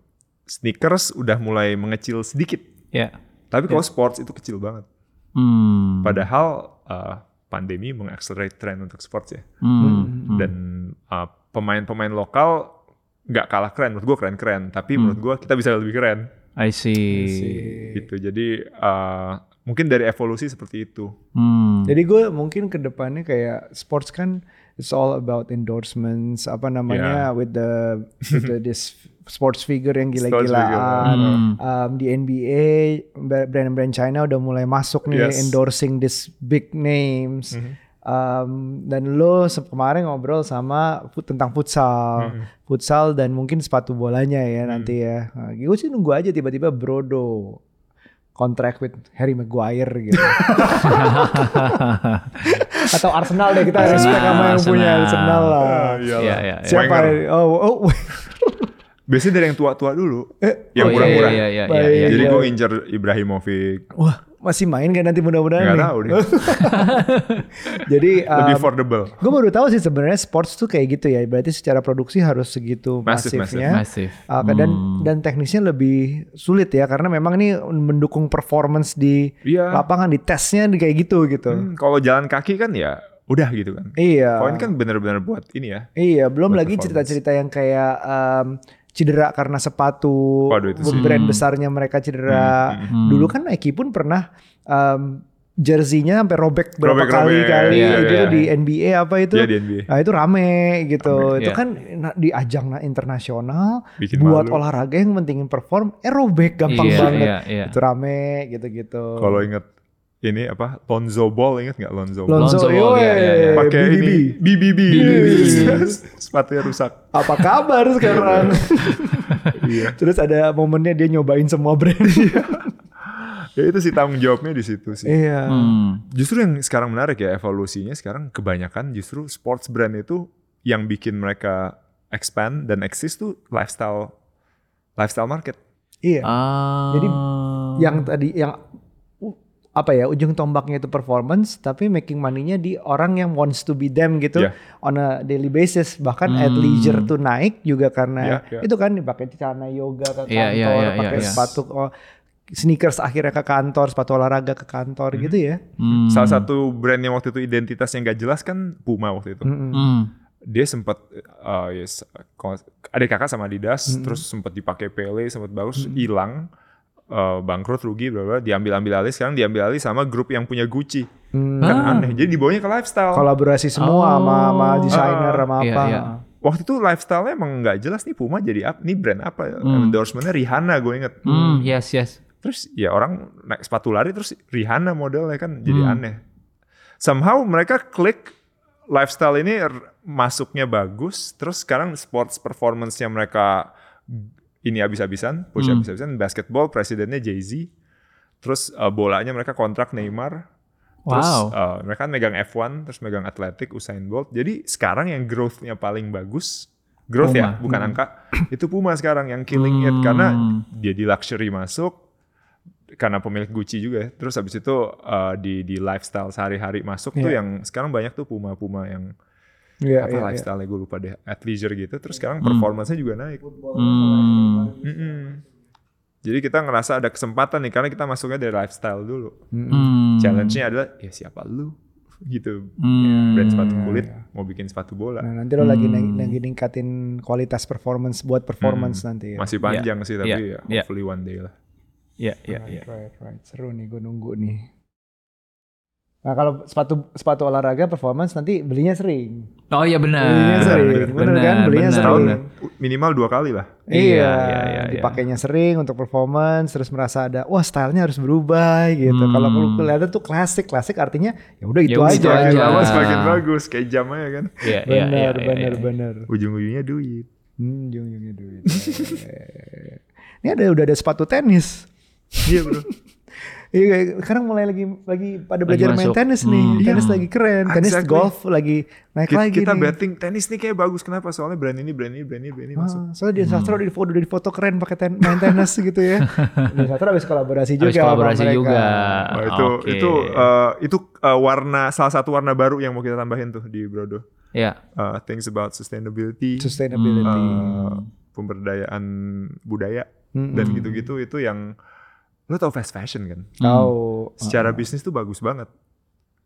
Sneakers udah mulai mengecil sedikit. Ya. Tapi kalau sports itu kecil banget. Hmm. Padahal uh, pandemi mengaccelerate tren untuk sports ya. Hmm. Dan uh, pemain-pemain lokal nggak kalah keren. Menurut gue keren-keren. Tapi menurut gue kita bisa lebih keren. I see. Gitu. Jadi uh, mungkin dari evolusi seperti itu. Hmm. Jadi gue mungkin ke depannya kayak sports kan it's all about endorsements apa namanya Yeah. with the with the this sports figure yang gila-gilaan. Hmm. Um, di NBA brand-brand China udah mulai masuk nih Yes. Endorsing this big names. Um, dan lo kemarin ngobrol sama tentang futsal, Mm-hmm. futsal dan mungkin sepatu bolanya ya Mm. nanti ya. Nah, gue sih nunggu aja tiba-tiba Brodo contract with Harry Maguire gitu. <laughs> Atau Arsenal deh kita respect sama yang punya Arsenal lah. Ah. Iya, iya, iya. Siapa? Wenger. Oh, oh, Biasanya dari yang tua-tua dulu. Eh, yang Oh, iya, murah-murah. Iya, iya, iya, iya. Jadi Iya. gue ngincer Ibrahimovic. wah masih main kan nanti mudah-mudahan Nggak nih. tahu deh. <laughs> Jadi <laughs> Lebih um, affordable. gue baru tahu sih sebenarnya sports tuh kayak gitu ya. Berarti secara produksi harus segitu Massive, masifnya. Massive. Uh, dan Hmm. dan teknisnya lebih sulit ya karena memang ini mendukung performance di Iya. lapangan di tesnya kayak gitu gitu. Hmm, kalau jalan kaki kan ya udah gitu kan. Iya. Ini kan bener-bener buat ini ya. Iya, belum lagi cerita-cerita yang kayak um, cedera karena sepatu, Waduh, itu sih. brand Hmm. besarnya mereka cedera. Hmm, hmm. Dulu kan Nike pun pernah um, jersey-nya sampai robek berapa Robek-robek, kali-kali iya, itu iya. di NBA apa itu. Iya di NBA. Nah itu rame gitu. Rame, itu iya. kan di ajang na- internasional Bikin buat malu. olahraga yang pentingin perform, eh robek gampang Iya, banget. iya, iya. Itu rame gitu-gitu. Kalau inget ini apa Lonzo Ball inget nggak Lonzo Ball? Lonzo, Lonzo Ball, yoi, iya, iya, iya. Pakai BBB. ini BBB. BBB. <laughs> Sepatunya rusak. Apa kabar sekarang? <laughs> Iya. Terus ada momennya dia nyobain semua brand. <laughs> Ya itu sih tanggung jawabnya di situ sih. Iya. Hmm. Justru yang sekarang menarik ya evolusinya sekarang kebanyakan justru sports brand itu yang bikin mereka expand dan exist tuh lifestyle lifestyle market. Iya. Ah. Jadi Yang tadi yang apa ya ujung tombaknya itu performance tapi making money-nya di orang yang wants to be them gitu Iya. on a daily basis bahkan at Hmm. leisure tuh naik juga karena Iya, iya. itu kan dipakai celana yoga ke kantor Iya, iya, iya, pakai iya. sepatu oh, sneakers akhirnya ke kantor sepatu olahraga ke kantor gitu ya Hmm. Salah satu brand yang waktu itu identitasnya nggak jelas kan Puma waktu itu. Mm-mm. Hmm. Dia sempat uh, yes, kalau- adik kakak sama Adidas terus sempat dipakai Pele sempat bagus hilang uh, bangkrut rugi bla diambil ambil alih sekarang diambil alih sama grup yang punya Gucci Hmm. kan Ah. aneh jadi dibawanya ke lifestyle kolaborasi semua sama sama desainer sama Iya, apa iya. waktu itu lifestyle-nya emang nggak jelas nih Puma jadi apa nih brand apa Hmm. endorsementnya Rihanna gue inget Hmm, yes, yes. terus ya orang naik sepatu lari terus Rihanna modelnya kan jadi Hmm. aneh somehow mereka klik lifestyle ini masuknya bagus terus sekarang sports performance-nya mereka ini habis-habisan push Hmm. habis-habisan basketball presidennya Jay-Z terus uh, bolanya mereka kontrak Neymar terus Wow. uh, mereka kan megang F1 terus megang Atletik Usain Bolt jadi sekarang yang growth-nya paling bagus growth ya Puma. bukan angka itu Puma sekarang yang killing it karena Hmm. jadi luxury masuk karena pemilik Gucci juga ya. Terus habis itu uh, di di lifestyle sehari-hari masuk tuh Iya. yang sekarang banyak tuh Puma-Puma yang Iya, apa iya, iya. lifestyle gue lupa deh athleisure gitu. Terus sekarang performance-nya juga naik. Hmm. Mm-mm. Jadi kita ngerasa ada kesempatan nih karena kita masuknya dari lifestyle dulu. Hmm. Challenge-nya adalah ya siapa lu <laughs> gitu. Hmm. Brand sepatu kulit mau bikin sepatu bola. Nah, nanti lo lagi neng- lagi ningkatin kualitas performance buat performance nanti ya. Masih panjang sih tapi Iya, ya iya. hopefully one day lah. Iya, iya, iya. Right, right. Seru nih gue nunggu nih. Nah kalau sepatu sepatu olahraga performance nanti belinya sering. Oh iya benar. Belinya sering, bener kan? Belinya benar, sering. benar. Minimal dua kali lah. Iya, Iya, iya, iya, iya. dipakainya sering untuk performance, terus merasa ada, wah stylenya harus berubah gitu. Hmm. Kalau lu kelihatan tuh klasik, klasik artinya ya udah itu udah, aja. aja. lama semakin bagus kayak jam aja kan. Iya, iya, iya, Bener, iya, bener, iya. bener. Ujung-ujungnya duit. Hmm, ujung-ujungnya duit. <laughs> Ini ada udah ada sepatu tenis. Iya bro. <laughs> Iya, sekarang mulai lagi lagi pada Lagi belajar main masuk. tenis nih. Hmm. Tenis Iya. lagi keren, tenis Exactly. golf lagi naik Kita, lagi kita nih. betting tenis nih kayak bagus kenapa? Soalnya brand ini, brand ini, brand ini, brand ini masuk. Ah, soalnya di Sastro di foto di foto keren pakai ten, main tenis <laughs> gitu ya. Di Sastro habis kolaborasi juga. Habis sama kolaborasi mereka. juga. Wah, itu Oke. itu uh, itu uh, warna salah satu warna baru yang mau kita tambahin tuh di Brodo. Iya. Uh, things about sustainability, Sustainability. uh, pemberdayaan budaya Mm-mm. dan gitu-gitu itu yang lo tau fast fashion kan? Tahu. Secara bisnis tuh bagus banget.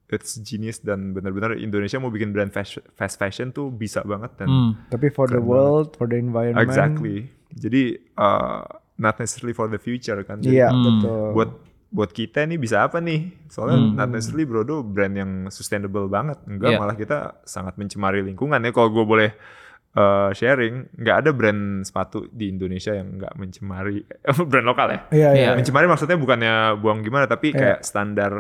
It's genius dan benar-benar Indonesia mau bikin brand fast, fast fashion tuh bisa banget dan Hmm. Tapi for the world, for the environment. exactly. Jadi uh, not necessarily for the future kan. Iya, Hmm. betul. buat buat kita nih bisa apa nih? Soalnya Hmm. not necessarily Brodo brand yang sustainable banget. Enggak, Iya. malah kita sangat mencemari lingkungan ya. Kalau gue boleh uh, sharing, nggak ada brand sepatu di Indonesia yang nggak mencemari <laughs> brand lokal ya. Iya, iya. Iya. Mencemari maksudnya bukannya buang gimana, tapi Iya. kayak standar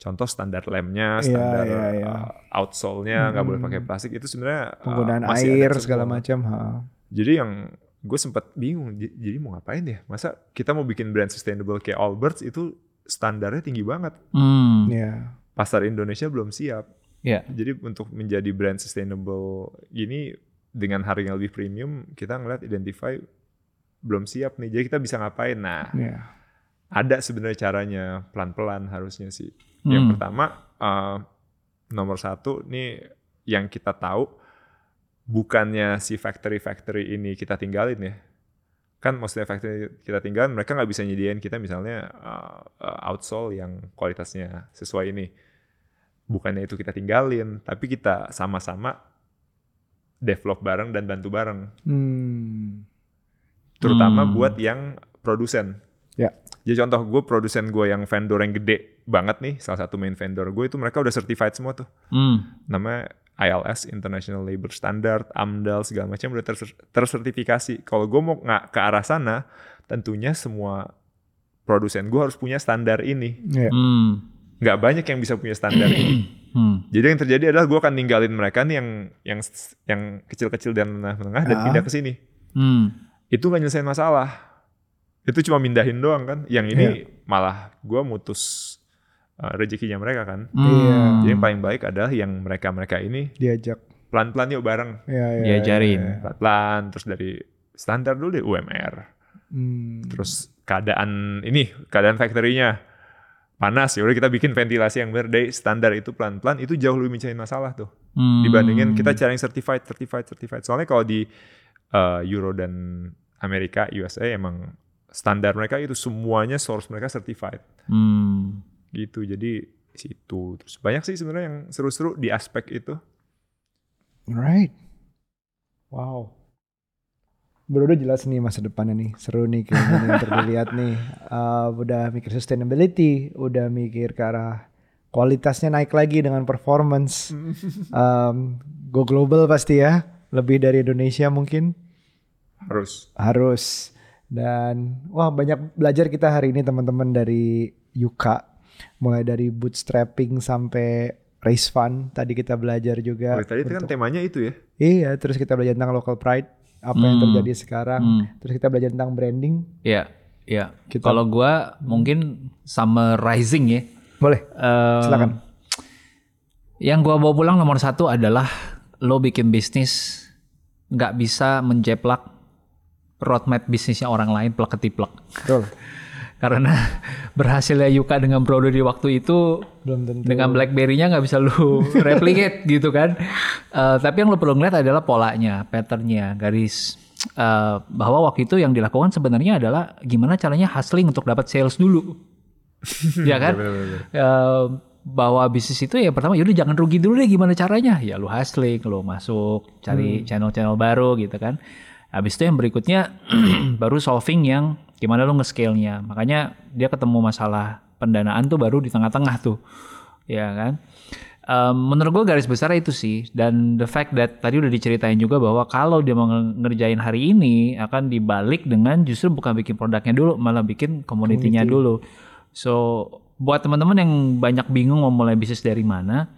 contoh standar lemnya, Iya, standar iya, iya. uh, outsole-nya nggak boleh pakai plastik itu sebenarnya uh, Penggunaan masih ada air segala macam. Jadi yang gue sempat bingung, jadi mau ngapain ya? Masa kita mau bikin brand sustainable kayak Allbirds itu standarnya tinggi banget. Hmm. Iya. Pasar Indonesia belum siap. Iya. Jadi untuk menjadi brand sustainable gini dengan harga yang lebih premium, kita ngeliat identify belum siap nih. Jadi kita bisa ngapain? Nah, Iya. ada sebenarnya caranya pelan-pelan harusnya sih. Yang Hmm. pertama uh, nomor satu nih yang kita tahu bukannya si factory-factory ini kita tinggalin ya. Kan maksudnya factory kita tinggalin mereka nggak bisa nyediain kita misalnya uh, uh, outsole yang kualitasnya sesuai ini. Bukannya itu kita tinggalin, tapi kita sama-sama develop bareng dan bantu bareng. Hmm. Terutama Hmm. buat yang produsen. Ya. Jadi contoh gue produsen gue yang vendor yang gede banget nih, salah satu main vendor gue itu mereka udah certified semua tuh. Hmm. Namanya ILS International Labor Standard, AMDAL segala macam udah terser- tersertifikasi. Kalau gue mau nggak ke arah sana, tentunya semua produsen gue harus punya standar ini. Iya. Hmm. Nggak banyak yang bisa punya standar ini. <clears throat> Hmm. Jadi yang terjadi adalah gue akan ninggalin mereka nih yang yang yang kecil-kecil dan menengah-menengah dan Ah. pindah ke sini. Hmm. Itu nggak nyelesain masalah. Itu cuma mindahin doang kan. Yang ini malah gue mutus uh, rezekinya mereka kan. Hmm. Iya. Jadi yang paling baik adalah yang mereka-mereka ini Diajak. pelan-pelan yuk bareng. Iya, iya. Diajarin. iya. Pelan-pelan terus dari standar dulu deh UMR. Hmm. Terus keadaan ini, keadaan factory-nya panas ya udah kita bikin ventilasi yang benar dari standar itu pelan-pelan itu jauh lebih mencahin masalah tuh Hmm. dibandingin kita cari yang certified certified certified soalnya kalau di uh, Euro dan Amerika USA emang standar mereka itu semuanya source mereka certified Hmm. gitu jadi situ terus banyak sih sebenarnya yang seru-seru di aspek itu Right. Wow. Bro udah jelas nih masa depannya nih. Seru nih kayaknya nih untuk dilihat nih. Uh, udah mikir sustainability, udah mikir ke arah kualitasnya naik lagi dengan performance. Um, go global pasti ya. Lebih dari Indonesia mungkin harus harus. Dan wah banyak belajar kita hari ini teman-teman dari Yuka. Mulai dari bootstrapping sampai race fund. Tadi kita belajar juga. oh, tadi itu kan temanya itu ya Iya, terus kita belajar tentang local pride, apa yang Hmm. terjadi sekarang. Hmm. Terus kita belajar tentang branding. Iya. Iya. Kita- Kalau gua mungkin summarizing ya. Boleh, Eh, silakan. Yang gua bawa pulang nomor satu adalah lo bikin bisnis nggak bisa menjeplak roadmap bisnisnya orang lain plek ketiplek. Betul. <laughs> Karena <laughs> berhasilnya Yuka dengan Brodo di waktu itu Belum tentu. dengan BlackBerry-nya nggak bisa lu <laughs> replicate gitu kan. Eh, tapi yang lu perlu ngeliat adalah polanya, patternnya, garis eh, bahwa waktu itu yang dilakukan sebenarnya adalah gimana caranya hustling untuk dapat sales dulu. <laughs> ya kan? Eh, bahwa bisnis itu ya pertama yaudah jangan rugi dulu deh gimana caranya ya lu hustling lu masuk cari channel-channel baru gitu kan habis itu yang berikutnya <clears throat> baru solving yang gimana lu nge-scale-nya? Makanya dia ketemu masalah pendanaan tuh baru di tengah-tengah tuh. Ya kan? Em, menurut gue garis besar itu sih. Dan the fact that tadi udah diceritain juga bahwa kalau dia mau nge- ngerjain hari ini akan dibalik dengan justru bukan bikin produknya dulu malah bikin community-nya dulu. So buat teman-teman yang banyak bingung mau mulai bisnis dari mana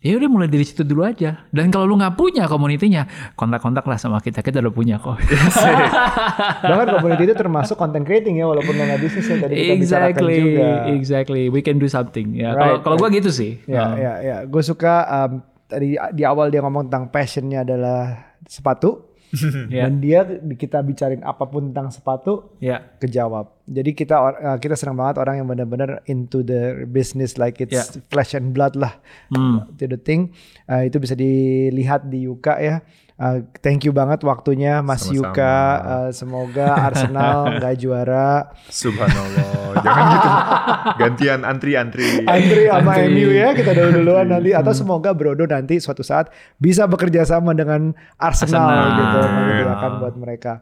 ya udah mulai dari situ dulu aja. Dan kalau lu nggak punya community-nya kontak-kontak lah sama kita. Kita udah punya kok. <laughs> Bahkan community itu termasuk content creating ya walaupun nggak bisnis ya tadi kita bicarakan exactly juga. exactly. We can do something ya. Right, kalau gue gitu sih. Ya, ya, ya. Gue suka um, tadi di awal dia ngomong tentang passionnya adalah sepatu. Ya. <laughs> Dan dia kita bicarain apa pun tentang sepatu ya kejawab. Jadi kita uh, kita senang banget orang yang benar-benar into the business like it's Ya. flesh and blood lah. Hmm. To the thing. Uh, itu bisa dilihat di Yuka ya. Uh, thank you banget waktunya Mas Sama-sama. Yuka. Uh, semoga Arsenal <laughs> nggak juara. Subhanallah. Jangan gitu. Gantian antri-antri. Antri sama Antri. MU ya kita dulu duluan nanti atau semoga Brodo nanti suatu saat bisa bekerja sama dengan Arsenal, Arsenal. gitu menyediakan buat mereka.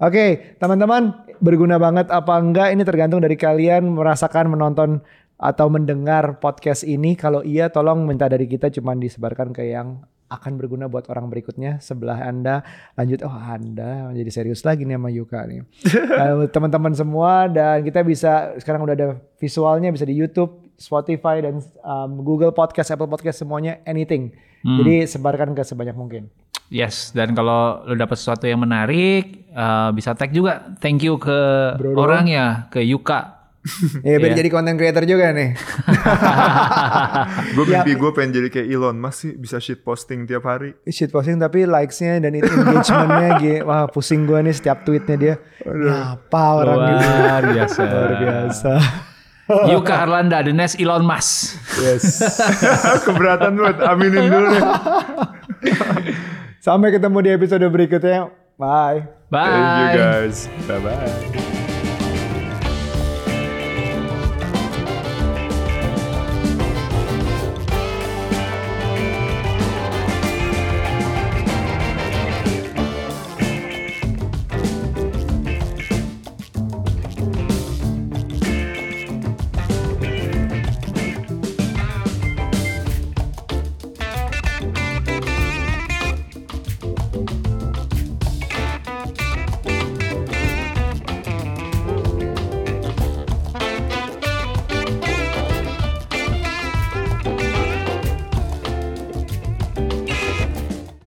Oke, teman-teman berguna banget apa enggak ini tergantung dari kalian merasakan menonton atau mendengar podcast ini. Kalau iya tolong minta dari kita cuman disebarkan ke yang akan berguna buat orang berikutnya sebelah Anda. Lanjut oh Anda jadi serius lagi nih sama Yuka nih. <laughs> Teman-teman semua dan kita bisa sekarang udah ada visualnya bisa di YouTube, Spotify dan um, Google Podcast, Apple Podcast semuanya anything. Jadi sebarkan ke sebanyak mungkin. Yes, dan kalau lu dapat sesuatu yang menarik, eh, bisa tag juga. Thank you ke Bro, orangnya, ke Yuka. Ya biar jadi content creator juga nih. <laughs> Gue mimpi gue pengen jadi kayak Elon Musk sih bisa shit posting tiap hari. Shit posting tapi likes-nya dan itu engagementnya <laughs> gitu. Wah pusing gue nih setiap tweetnya dia. Ya, apa orang gitu. Luar biasa. Luar biasa. <laughs> Yuka Arlanda, the next Elon Musk. Yes. Keberatan banget. Aminin dulu deh. Sampai ketemu di episode berikutnya. Bye. Bye. Thank you guys. Bye bye.